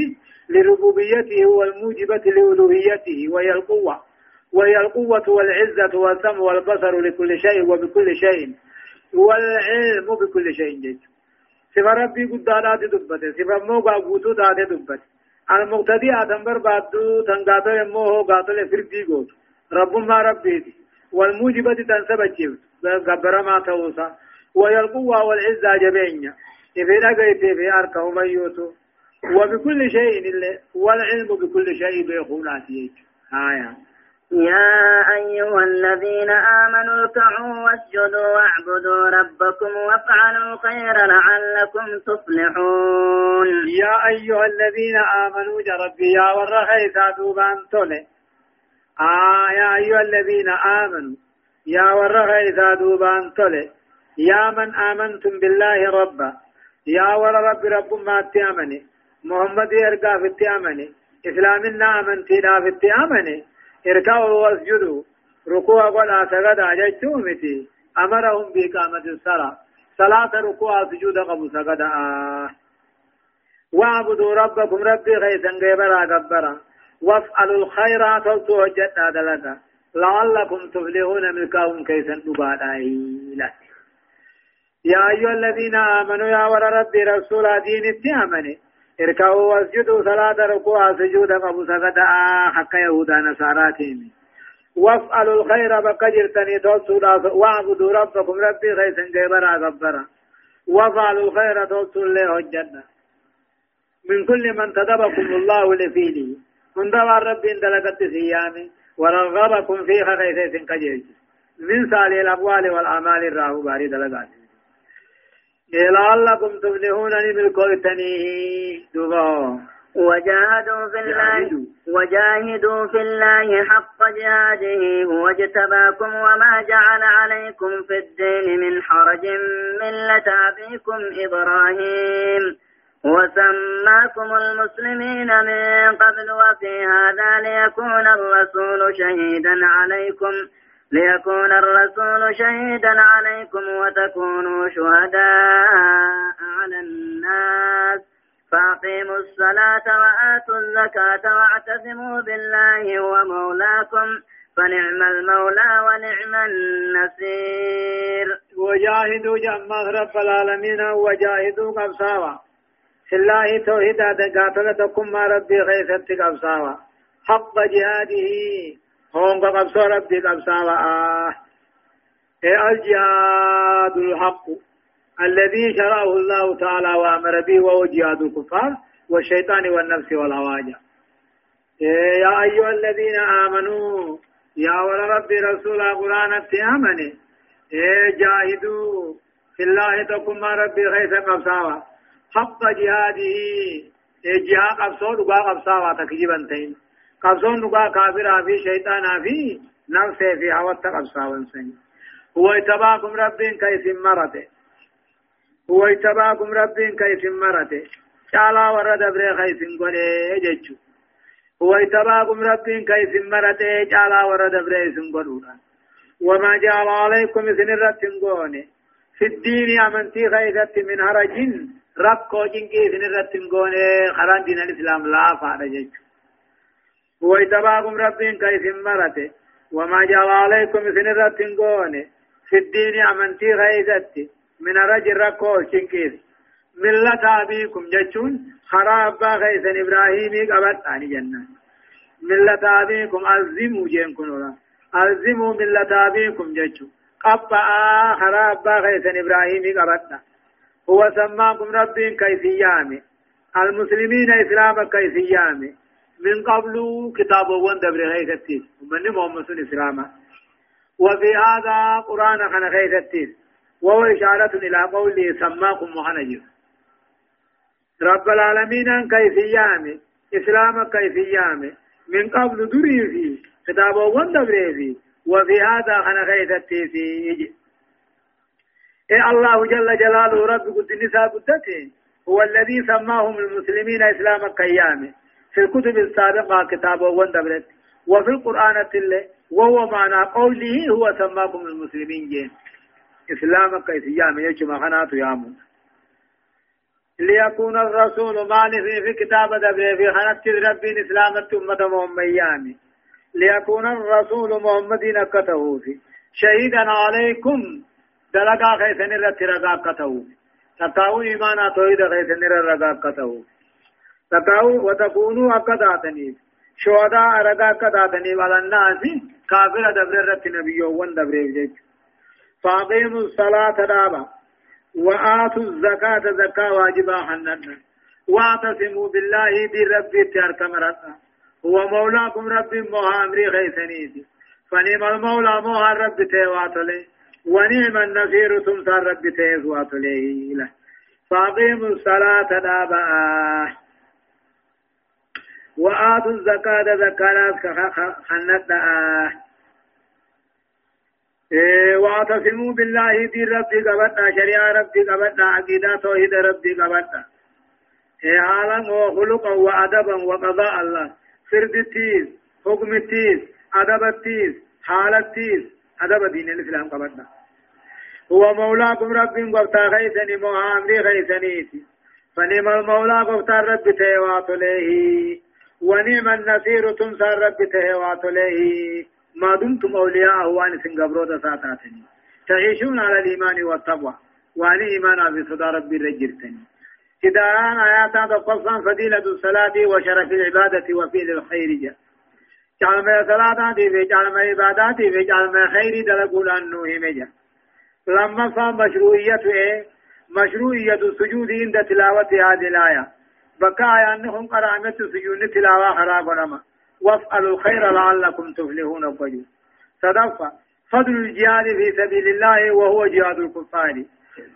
لربوبيته والموجبة لألوهيته وهي القوة وهي القوة والعزة والسمع والبصر لكل شيء وبكل شيء. والعلم بكل شيء جيد. صفة ربي قد آدات دبت صفة موقع قوتو دات دبت المقتدي آدم بربادو تنقاتل يموه قاتل فردي قوت. رب ما ربي والموجبة تنسب الجبت قبر ما توسا وهي القوة والعزة جبينيا إذا لقيت في أركه ميوتو. وبكل شيء والعلم بكل شيء بيخونات يجي آية. يا أيها الذين آمنوا اركعوا واسجدوا واعبدوا ربكم وافعلوا الخير لعلكم تفلحون. يا أيها الذين آمنوا ربي يا ورخي سادوبان تولي. آه يا أيها الذين آمنوا يا ورخي سادوبان تولي. يا من آمنتم بالله ربا يا ور رب رب ما تأمني محمد يرقى في التأمني إسلامنا أمنتي لا في التأمني اركعوا واسجدوا. ركوع ولا سجد أجتمتي أمرهم بإقامة الصلاة. صلاة ركوع سجود قبل سجد. آه. واعبدوا ربكم ربي غيثا غيبرا غبرا. وافعلوا الخير تلتو جدا دلتا لعلكم تفلحون ملكاهم كيسا نبادا يا أيها الذين آمنوا يا ور ربي رسول دين التامني اركعوا واسجدوا صلاة ركوع سجود أبو سجد حق يهودا نصاراتهم وافعلوا الخير بقجرتني توصوا واعبدوا ربكم ربي غيثا جبرا غبرا. وافعلوا الخير توصوا له الجنة. من كل من تدبكم الله لفيله من دوا ربي ان دلقت سيامي. ورغبكم فيها غيثة كجيج من صالح الأقوال والأعمال الراهو باري دلقات لعلكم تفلحون بالكويتني دبا وجاهدوا في الله وجاهدوا في الله حق جهاده هو اجتباكم وما جعل عليكم في الدين من حرج ملة أبيكم إبراهيم. وسماكم المسلمين من قبل وفي هذا ليكون الرسول شهيدا عليكم. ليكون الرسول شهيدا عليكم وتكونوا شهداء على الناس. فأقيموا الصلاة وآتوا الزكاة واعتصموا بالله هو مولاكم. فنعم المولى ونعم النصير. وجاهدوا جمع رب العالمين وجاهدوا قبصاوا. في الله توحيد قاتلتكم ما ربي غيثت قبصاوا. حق جهاده هون قبصا ربي قبصا آه إيه الجهاد الحق الذي شرعه الله تعالى وأمر به وهو جهاد الكفار والشيطان والنفس والهواجة إيه يا أيها الذين آمنوا يا ول ربي رسول قرآن آمني إيه جاهدوا في الله ما ربي خيث قبصا حق جهاده إيه جهاد قبصا لقا قبصا تكجبا تين. قبضون نقا كافرا في شيطانا في نفسه في هوات قبصا وانسان هو اتباكم ربين كيف مرته. هو اتباكم ربين كيف مرته. شالا ورد بري خيف قولي ججو هو اتباكم ربين كيف مرته. شالا ورد بري سنقولونا وما جعل عليكم إذن الرتنقوني في الدين أمنتي خيثت من هرج ربكو جنكي إذن الرتنقوني خران دين الإسلام لا ججو ويتباكم ربين كيف مرته؟ وما جعل عليكم سنرة تنقوني في الدين أمنتي غيزتي. من رجل ركو شنكيس ملة أبيكم جتشون. خراب غيثا إبراهيمي قبط آني جنة. ملة أبيكم ألزموا جين كنورا ألزموا ملة أبيكم جتشون. قبع خراب غيثا إبراهيمي قبط هو سماكم ربين كيفيامي المسلمين إسلام كيفيامي من قبل كتاب وان دبر غيثتيس ومن محمد صلى الله وفي هذا قرآن خن غيثتيس وهو إشارة إلى قوله سماكم محنجر رب العالمين كيف يامي إسلام كيف يامي من قبل دري في كتاب وان دبر في. وفي هذا خن غيثتيس إيه الله جل جلاله رب قد النساء هو الذي سماهم المسلمين إسلام كيامي في الكتب السابقة كتاب وندبرت وفي القرآن اللي وهو معنى قوله هو سماكم المسلمين جين. إسلام كيف يام يجمع خنات يامون ليكون الرسول مالي في كتاب دبي في خنت ربي إسلام أمة محمد ليكون الرسول محمد نكته في. شهيدا عليكم. دلقا خيسن الرترقا كته تقاو إيمانا توحيد خيسن الرقا تقاو وتكونوا أكداتني شهداء رقا أكداتني على الناس كافر دبر الرت نبيو ون دبر جيج فاقيموا الصلاة دابا. وآتوا الزكاة زكاة واجبا حننا واعتصموا بالله دي ربي تارك مرتا هو مولاكم ربي موها أمري غيثنيتي فنعم المولى موها ربي تيواتلي. ونعم النصير تمسى ربي تيواتلي له فاقيموا الصلاة دابا. وآتوا الزكاة زكاة خنتا إيه واعتصموا بالله دي ربي قبطنا شريعة ربي قبطنا عقيدة توحيد ربي قبطنا إيه حالا وخلقا وأدبا وقضاء الله. سرد التيز حكم التيز أدب التيز حال التيز أدب دين الإسلام قبطنا هو مولاكم رب قبطا خيسني موها أمري خيسني فنعم المولى قبطا رب تيوات له ونعم النصير تنصر رب تيوات له ما دمتم أولياء وأن سنقبرو ساتاتني. تعيشون على الإيمان والتقوى. وأن إيمان بصدى ربي رجرتني كداران آيات تقصا فضيلة الصلاة وشرف العبادة وفعل الخير جاء. جعل ما صلاة في جعل ما عبادات في جعل ما خير دلقوا لأنه همجا لما صار مشروعية إيه؟ مشروعية السجود عند تلاوة هذه الآية. بكى أنهم قرامة سجود تلاوة خراب ونما وافعلوا الخير لعلكم تفلحون قجو صدفة فضل الجهاد في سبيل الله وهو جهاد الكفار.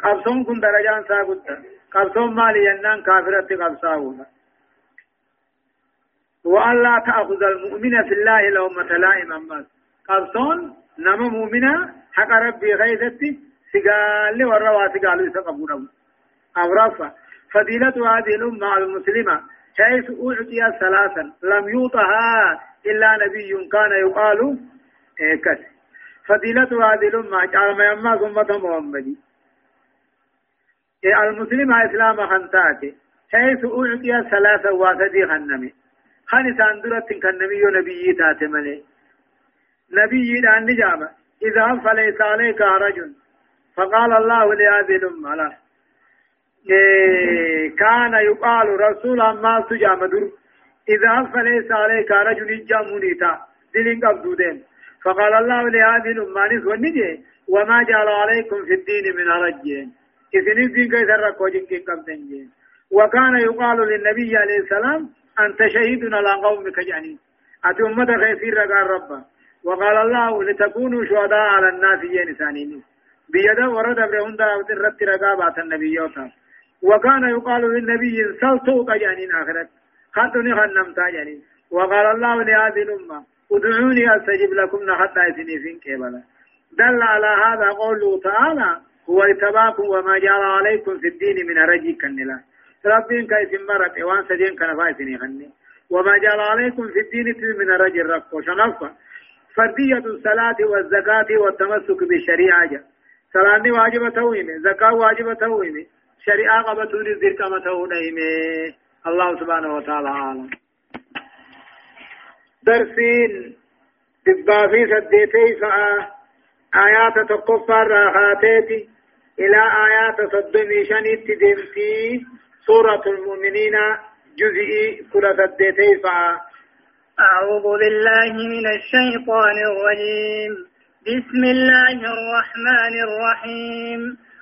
قبصون كن درجان ساقط قبصون مالي ينان كافرة قبصاونا وأن لا تأخذ المؤمن في الله لومة لائم أمس قبصون نما مؤمنا حق ربي غيثتي سقال والرواسي قالوا يسقبونه أو رفع فضيلة هذه الأمة المسلمة حيث أعطي ثلاثا لم يوطها إلا نبي كان يقال كس فضيلة هذه الأمة جعل ما يما أمة محمد. المسلم إسلام خنتاته حيث أعطي ثلاثا واسدي خنمي خان ساندرت كنبي نبي تاتي ملي نبي دان نجابة إذا فليس عليك رجل فقال الله لهذه الأمة لا. كان يقال رسول ما سجام در إذا فليس عليك رجل جامونيتا. دلين قبدودين فقال الله لهذه الأمانيس والنجي وما جعل عليكم في الدين من رجين إذن الدين كيف ركوجين كي قبدين وكان يقال للنبي عليه السلام أنت شهيد على جانين أتي أمة خيسير رقال ربا وقال الله لتكونوا شهداء على الناس ينسانين بيدا ورد برهن دعوة الرب رقابات النبيوتا وكان يقال للنبي سلطوا قجانين آخرت. خطني خنم تاجانين وقال الله لهذه الأمة ادعوني أستجب لكم حتى يسني كيبلا دل على هذا قوله تعالى هو اتباكم وما جعل عليكم في الدين من رجي كنلا. ربين كيس مرت؟ وان سجين كان فايسني خني. وما جعل عليكم في الدين من رجي الرقو شنفة فردية الصلاة والزكاة والتمسك بالشريعة صلاة واجبة تويمة زكاة واجبة تويمة. شريعة قبطون الذكر متهون الله سبحانه وتعالى عالم درسين. دبا في سديتي فآه آيات تقفى الراحاتي إلى آيات صدمي شنيت دمتي سورة المؤمنين جزئي كل سديتي فآه أعوذ بالله من الشيطان الرجيم. بسم الله الرحمن الرحيم.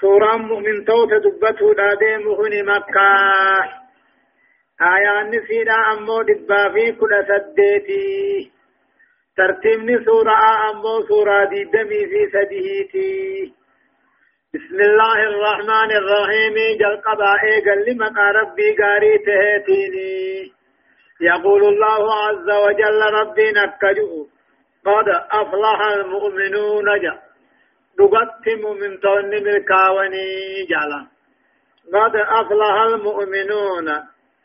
سورة مؤمن توت دبته دادي مهن مكة آيان نسينا أمو دبا في كل سديتي ترتيب سورة أمو سورة دمي في سديتي بسم الله الرحمن الرحيم جل قبائي قل لمن ربي قاري تهتيني يقول الله عز وجل ربي نكجو قد أفلح المؤمنون جا دقت مؤمن تون ملكاوني جالا. قد أفلح المؤمنون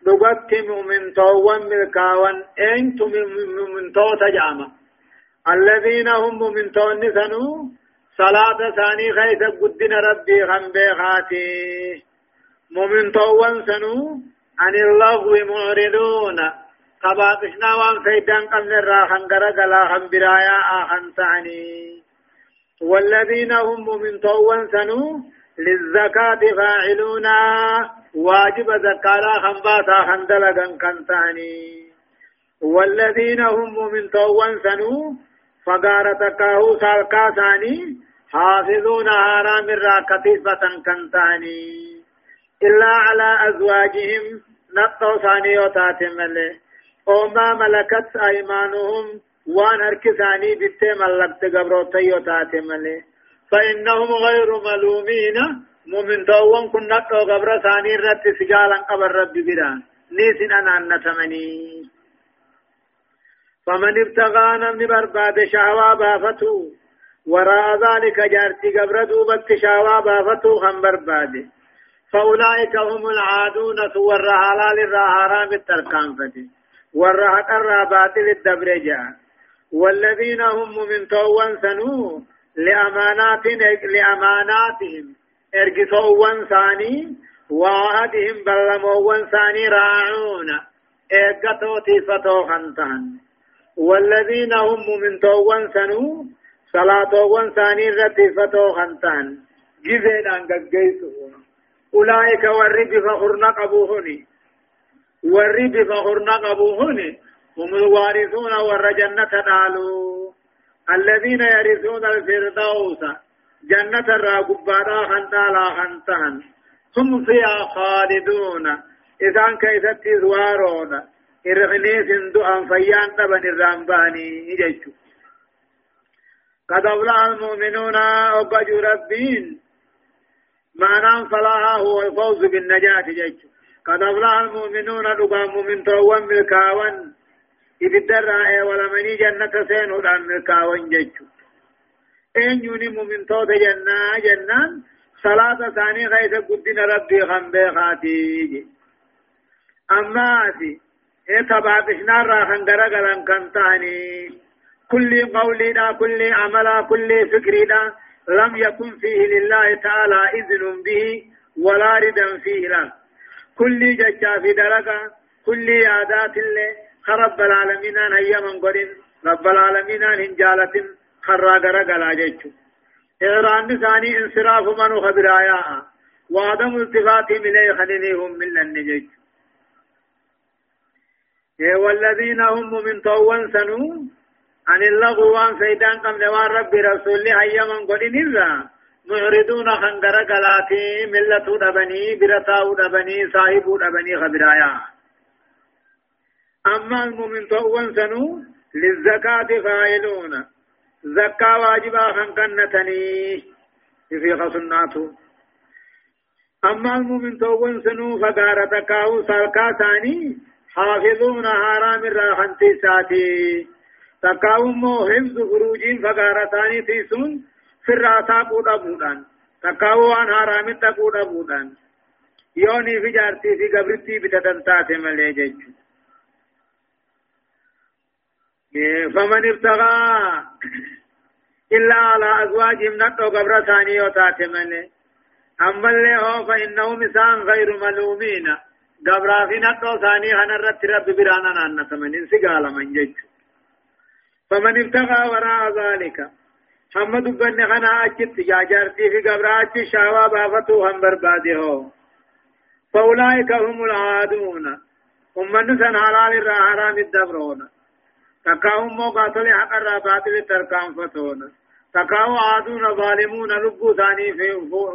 دقت مؤمن تون ملكاون أنتم من تو تجامع الذين هم مؤمن تون سنو صلاة ثاني خيث قدن ربي خم بيخاتي مؤمن توان سنو عن اللغو معرضون قباقشنا وان فيدان قمن الراحن قرقلا خم برايا آخن تعني والذين هم مؤمن توان سنو للزكاة فاعلون واجب زكاة خنباتا خندلقا كنتاني والذين هم مؤمن توان سنو فقارتكاهو سالكا ثاني. حافظون حرام الراكتيفة كنتاني إلا على أزواجهم نطو ثاني وتاتم أو ما ملكت أيمانهم وان هركساني بيت ملكت قبروتي وتاتم فإنهم غير ملومين۔ مؤمن توون كن نطو قبر ثاني رت سجالا قبر رب بران نيسن أنا نتمني فمن ابتغى نمن برباد شهوة بافتو۔ وراء ذلك جارتي قبر دوبت شاوا بافتو هم برباد۔ فأولئك هم العادون ور حلال الرا حرام التركان فتي باطل الدبر جاء۔ والذين هم من توان سنو لأمانات لأماناتهم. ارقصوا ثاني وعهدهم بلموا ثاني راعون. اقتوا تيفتو خنتان والذين هم من توان سنو صلاة وان ثاني رتي فتو خنتان جزين ان قيسو أولئك والرب فخرنا قبوهني والرب فخرنا قبوهني هم الوارثون والرجنة نالو الذين يرثون الفردوس جنة الراقبارا خنتالا خنتان هم فيها خالدون. إذا كيست زوارون إرغنيس دعا فيان تبن الرامباني إجيشو قد أفلح المؤمنون أبجوا ربين. معنى فلاها هو الفوز بالنجاة جيش قد أفلح المؤمنون لقام مؤمن توان ملكاوان إبدر رائع ولمني جنة سين هدان ملكاوان جيش إن يوني مؤمن توت جنة جنان صلاة ثاني غيث قدين ربي خنبه خاتي أما أتي إيه تبعتشنا راخن درقلن كنتاني كل قولنا كل عملا كل فكرنا لم يكن فيه لله تعالى إذن به ولا ردا فيه لا كل ججا في درجة كل عادات الله خرب العالمين هيا من قرن رب العالمين هنجالة خرا غرق لا جيتشو إغران ثاني انصراف من خبرايا وعدم التفاتهم إليه خلينيهم من لن والذين هم من طوان سنون عن اللغو وان سيدان قم نوان رب رسول هيا من قدن إذا معرضون خنقر قلاتي ملة دبني برتاو دبني صاحب دبني خبرايا أما المؤمن تؤون سنو للزكاة فاعلون. زكاة واجبا خنقنتني في خصناته أما المؤمن تؤون سنو فقارة كاو سالكا ثاني حافظون حرام الراحنتي ساتي تكاومو حفظ خروجين فقارتاني تيسون في الراسا قودا بودان تكاو عن حرام تقودا بودان يوني في جارتي في قبرتي بتتنتات ملي جيج فمن ابتغى إلا على أزواجهم نقو قبر ثاني وتات ملي أما اللي هو فإنه مسان غير ملومين. قبر في نقو ثاني هنرت رب برانا نانا تمنين سقال من جيج فمن ابتغى وراء ذلك. هم دبن خنا اچت جاجرتي في قبرات شاوا بافتو هم برباده هو. فأولئك هم العادون. أمن سن حلال الرا حرام الدبرون. تكاهم مو قاتل حق الرا باطل تركان فتون تكاو عادون ظالمون لبو ثاني في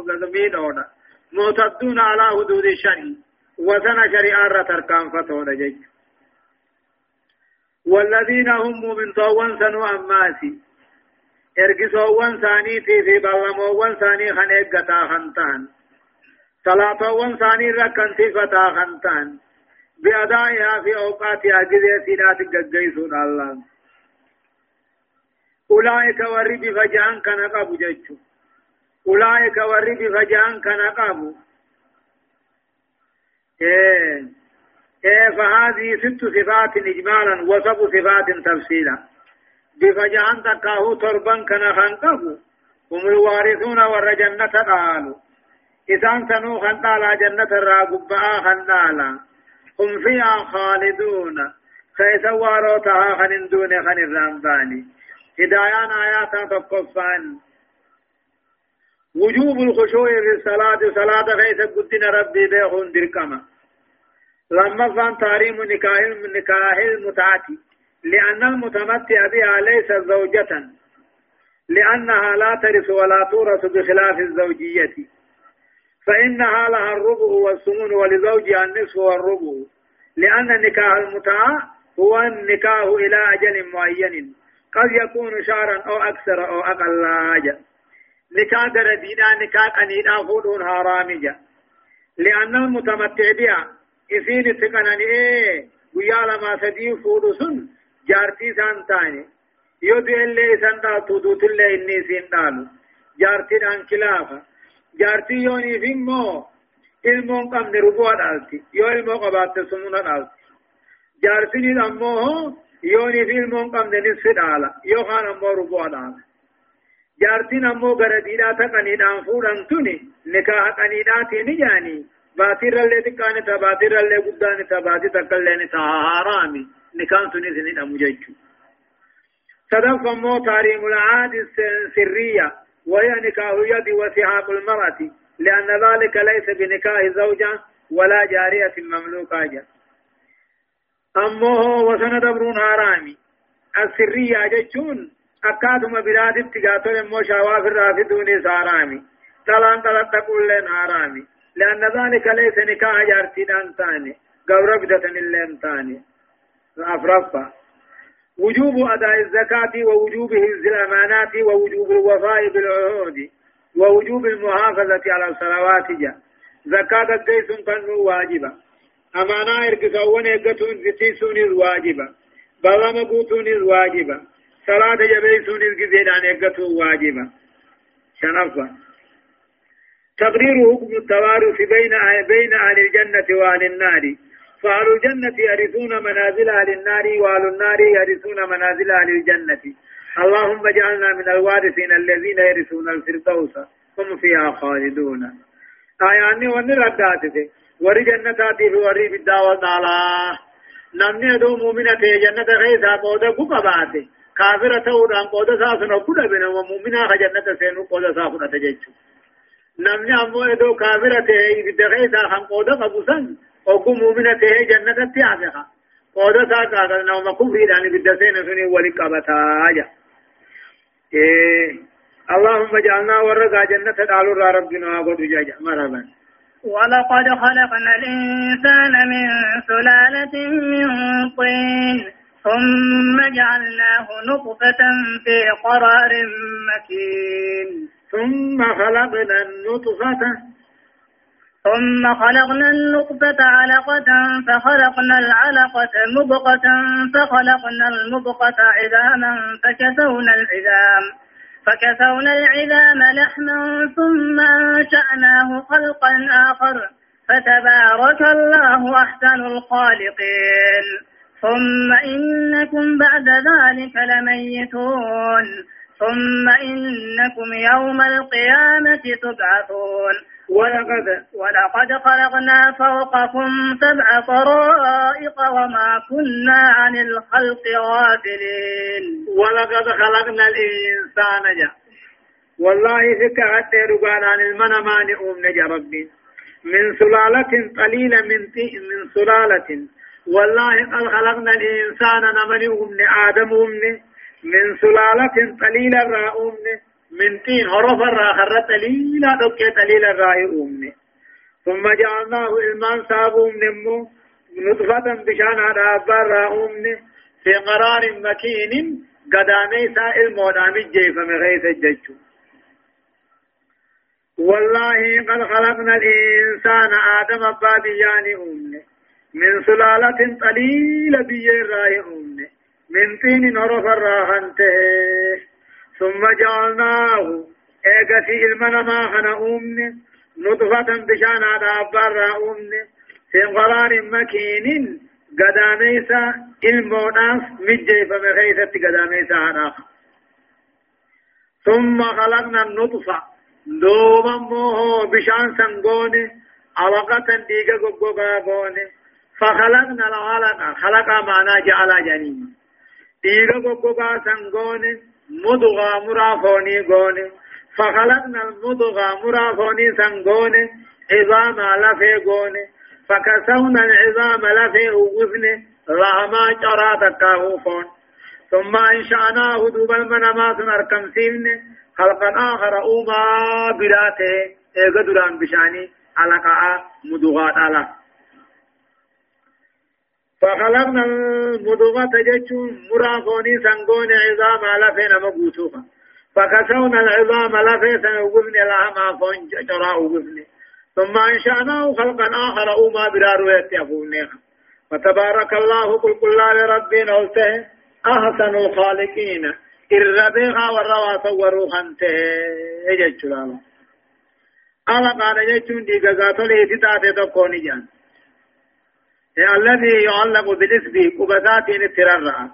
غزمين اونا معتدون على حدود الشرع وزن شريعة الرا تركان فتون جيج والذين هم من طوان سنو أماسي ارقصوان ثاني في بلموان ثاني خنقتا خنتان صلاتوان ثاني ركن صفتا خنتان بأدائها في أوقاتها جزء سينات قجيسون الله. أولئك ورد فجان كان قبو جيشو أولئك ورد فجان كان قبو إيه. إيه فهذه ست صفات إجمالا وسب صفات تفصيلا. بفجان تكاهو تربا كان خنقبو هم الوارثون والرجنة قالوا. إذا سنو خنطالا جنة الراقباء خنطالا هم فيها خالدون. كيس واروتها خن دون خن الرمباني هدايان آيات تقفان. وجوب الخشوع في الصلاة صلاة كيس قدنا ربي بيخون دركما. لما فان تحريم نكاح نكاح المتعة لأن المتمتع بها ليس زوجة. لأنها لا ترث ولا تورث بخلاف الزوجية. فإنها لها الربع والثمن ولزوجها النصف والربع لأن نكاح المتعة هو النكاح إلى أجل معين قد يكون شهرا أو أكثر أو أقل. أجل نكاح دردينا نكاح قنينا فودون حرامجة لأن المتمتع بها إذن تقنني إيه ويا لما سدي فودو سن جارتي سانتاني يودي اللي سنتا تودوت اللي إني سندالو جارتي دان خلافة جارتي يوني فيمو ilmoon qabne rubua dhaalti yoo ilmoo qabaatte sumuna dhaalti jaarsini ammoo yoonii fi ilmoon qabne nisfi dhaala yookaan ammoo rubua dhaala jaartin ammoo gara diidhaa taqaniidhaan fuudhan tuni nikaa haqaniidhaatiin ni jaanii baatirrallee xiqqaan isa baatirrallee guddaan isa baati takkalleen isa haaraami nikaan sunis ni dhamu jechuu صدق مو تاريم العاد السرية وهي نكاح يد وسحاق المرأة لأن ذلك ليس بنكاح زوجة ولا جارية مملوكة. جا أمه وسند برون هارامي السرية جتشون أكادما بلاد اتقاتل مو شواف الرافدون سارامي. تلان تلت تقول لين هارامي لأن ذلك ليس نكاح جارتي دان تاني. قورب دتن اللين تاني. أفرفا. وجوب أداء الزكاة ووجوب الأمانات ووجوب الوفاء بالعهود ووجوب المحافظة على الصلوات جا. زكاة قيس كنو واجبة. أمانا إرقصون إرقتون فتيسون واجبة. بلما قوتون واجبة. صلاة جبيسون إرقزيدان إرقتون واجبة. شنفة تقرير حكم التوارث بين بين أهل الجنة وأهل النار. فأهل الجنة يرثون منازل أهل النار وأهل النار يرثون منازل أهل الجنة اللهم اجعلنا من الوارثين الذين يرثون الفردوس. هم فيها خالدون. آياني ونردات وري جنتاتي في وري بالدعوة تعالى نمني دو مؤمنة جنة غيثا قودة قبابات كافرة تودان قودة ساسنا قودة بنا ومؤمنة جنة سينو قودة سافنا تجيشو نمني أمو دو كافرة إذا غيثا خم قودة قبوسا وكو مؤمنة جنة تيعفها قودة ساسنا نوم كفري داني بالدسين سني ولي قبتا إيه. اللهم اجعلنا ورقا جنة قالوا ربنا وقد جاجا. مرحبا. ولقد خلقنا الإنسان من سلالة من طين ثم جعلناه نطفة في قرار مكين. ثم خلقنا النطفة ثم خلقنا النطفة علقة فخلقنا العلقة مضغة فخلقنا المضغة عظاما فكسونا العظام فكسونا العظام لحما ثم أنشأناه خلقا آخر فتبارك الله أحسن الخالقين ثم إنكم بعد ذلك لميتون ثم إنكم يوم القيامة تبعثون ولقد ولقد خلقنا فوقكم سبع طرائق وما كنا عن الخلق غافلين. ولقد خلقنا الإنسان جا. والله فك حتى رقان عن المنمان أم نجا ربي. من سلالة قليلة من من سلالة. والله قد خلقنا الإنسان نمني أمن آدم أمن من سلالة قليلة را أمن من طين هرف را خرت قليلة دكة قليلة را أمن ثم جعلناه إلمان سابو من نطفة بشان على أبار را أمن في قرار مكين قدامي سائل مودام الجيف مغيث الججو. والله قد خلقنا الإنسان آدم بابيان أمه من سلالة قليلة بيراي أمه من طين نرف الراحنته ثم جعلناه إيغتي المنا ما خنا أمه نطفة بشان على أبار أمه في قرار مكين قداميسا الموناف مجي فمخيثة قداميسا هناك ثم خلقنا النطفة دوما موه بشان سنغوني عوقة ديگا گوگا غوني فخلقنا العلقة خلق معنا جعل جنين. ديگا گوگا سنغوني مدغا مرافوني غوني فخلقنا المدغا مرافوني سنغوني عظام لفي غوني فكسونا العظام لفي وغفن رحما جرا تكاهوفون ثم انشأناه دوبا المنامات نركم سيمني خلقا آخر أوما براته إيغا دران بشاني علقاء مدغات على فخلقنا المدغة جتشون مرافوني سنقون عظام على فين مقوتوها فكسونا العظام لفي سنوقفن لها ما فون جراء وقفن ثم انشأناه خلقا آخر أوما برارو يتيفونيها فتبارك الله قل قل لربنا قلته أحسن الخالقين. الربيغا والروا صوروا خنته لالا ألا قال يجون دي غاتو لي تتاتي تكوني جان. الذي يعلق بالاسم قبضات التررع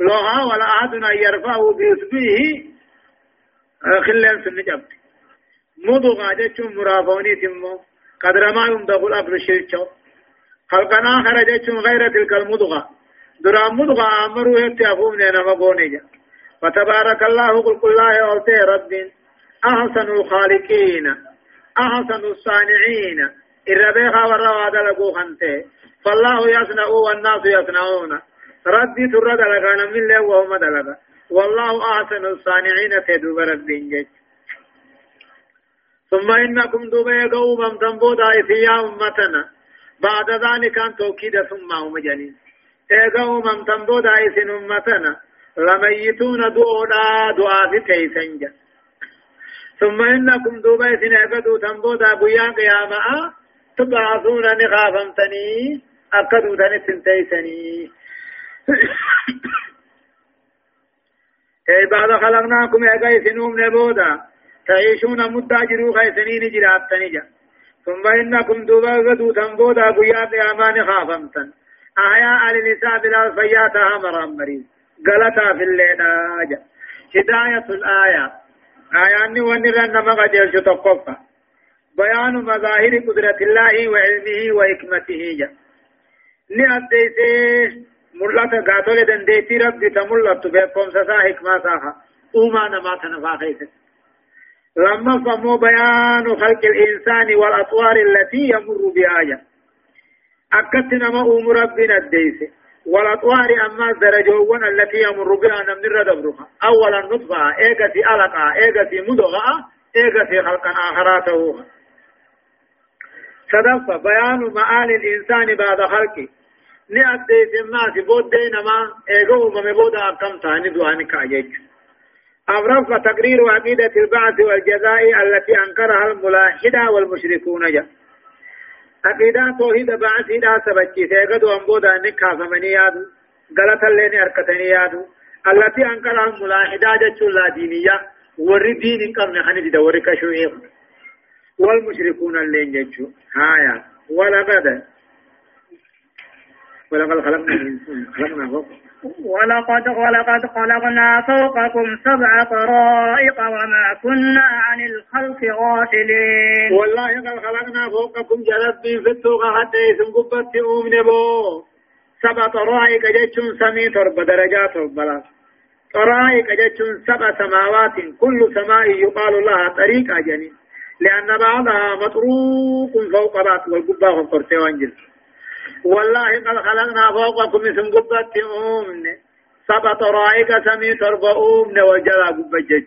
لوها ولا أحد أن يرفعه باسمه خلال سنجب مضغا جتشون مرافوني تمو. قدر ما يمدغ الأفر الشرشو خلقنا خرجتشون غير تلك المضغة. درام مضغة أمروا يتعفون لنا مقوني جان فتبارك الله قل كل الله أولتي رب أحسن الخالقين. أحسن الصانعين. الربيخا والرواد لقو خنته فالله يصنع والناس يصنعون ربي ترد لك من له وهم دلك والله أحسن الصانعين تدوب ربي جيش ثم إنكم دوبا قوما تنبودا يا أمتنا بعد ذلك أن توكيد ثم هم جنين إيه قوما تنبودا إسن أمتنا لميتون دعونا دعاء في كيسنجا ثم إنكم دوبا سنعبدوا تنبودا بيان قياما تبعثون نخافمتني أكدوا تنسن تيسني أي بعد خلقناكم يا قيسنوم نبودا تعيشون مدة خيسنين جراتني جا ثم إنكم دوبا غدو تنبودا بيان قياما نخافمتن آية آل نساء بلا فياتها مرام غلطا في الليل آجا هداية الآية. آيان ونرن نما قجل شتقفا بيان مظاهر قدرة الله وعلمه وحكمته. جا. نأديسي ملتا قاتل دنديتي ربي تملت بكم سسا حكمة ساها. أوما نما تنفا خيست لما فمو بيان خلق الإنسان والأطوار التي يمر بها. أكدت نما أم ربنا الديسي والأطوار أما الدرجون التي يمر بها نمر دبرها. أولا نطفة إيغتي ألقى إيغتي مدغة إيغتي خلقا آخراته صدف بيان معاني الإنسان بعد خلقه. نأدي سمات بود دينما إيغو ممبودا أكم تاني دواني كاجيج أمرف تقرير عقيدة البعث والجزاء التي أنكرها الملاحدة والمشركون جاء عقيدة توحيد بعثي دا سبچي سيغدو أنبودا نكا فمني يادو غلط اللين أركتني يادو. التي أنكر الملاحدة جتشو لا دينية وري دين قبل خني دا وري كشوئيق والمشركون اللين جتشو هايا. ولقد ولقد خلقنا خلقنا ولقد ولقد خلقنا فوقكم سبع طرائق وما كنا عن الخلق غافلين. والله قد خلقنا فوقكم جلبي في السوق حتى يسم قبت أمن بو سبع طرائق جتشون سمي ترب درجات ربلا. طرائق جتشون سبع سماوات. كل سماء يقال لها طريق جنين لأن بعضها مطروق فوق بعض والقبة خفرتي وانجل. والله قد خلقنا فوقكم اسم قبة أمن. سبع طرائق سمي تربة أمن وجلا قبة جج.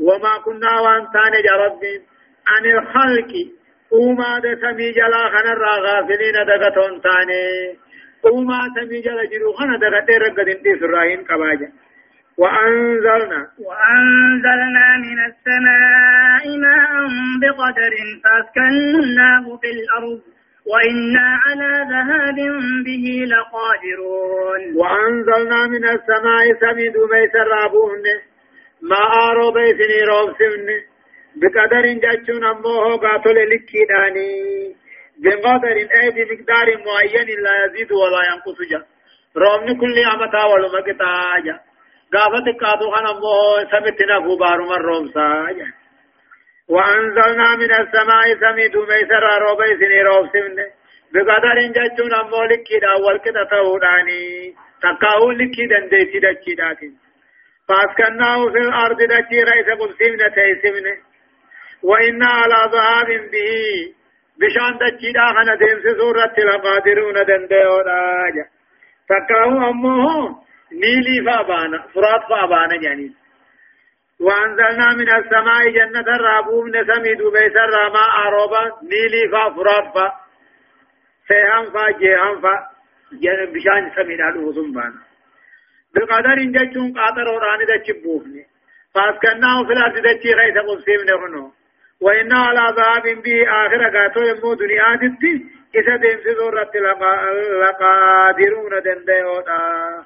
وما كنا وانتان جرب عن الخلق. أوما ده سمي جلا خنا غافلين دقتون تاني أوما سمي جلا جرو خنا دقتين رقدين دي سراهين كباجة. وأنزلنا وأنزلنا من السماء ماء بقدر فأسكناه في الأرض وإنا على ذهاب به لقادرون. وأنزلنا من السماء سميد بيس الرابون ما آرو بيسني روب سمن بقدر جاتشون أموه قاتل لكي داني. بقدر أي بمقدار معين لا يزيد ولا ينقص جا. رومني كل عمتا ولمقتا جا. قافت خان أموه سمتنا فبارو من روم ساجا وأنزلنا من السماء سميد ميسر روبي سني روب سمن بقدر جاتشون أمو لكي دا والكتا تهوداني. تقاو لكي دنديتي دكي داتي فاسكناه في الأرض دكي رئيس قبسمنا تيسمنا وإنا على ذهاب به. بشان دكي دا خنا ديمس سورة لقادرون دنديو راجا تقاو أمو نيلي فابانا. فرات فابانا يعني. وأنزلنا من السماء جنة الرابوم نسمي دبي سر ما أروبا نيلي فا فرات فا سيهم فا جيهم فا. جن بشان سمينا الوزن بانا بقدر إن جتون قادر وراني دا چبوفني فاسكناه في الأرض دا چي غيث قبسيم نغنو وإنا على ذهاب به آخر قاتو يمو دنيا دتي. إذا ديم سيزورت لقادرون دندئونا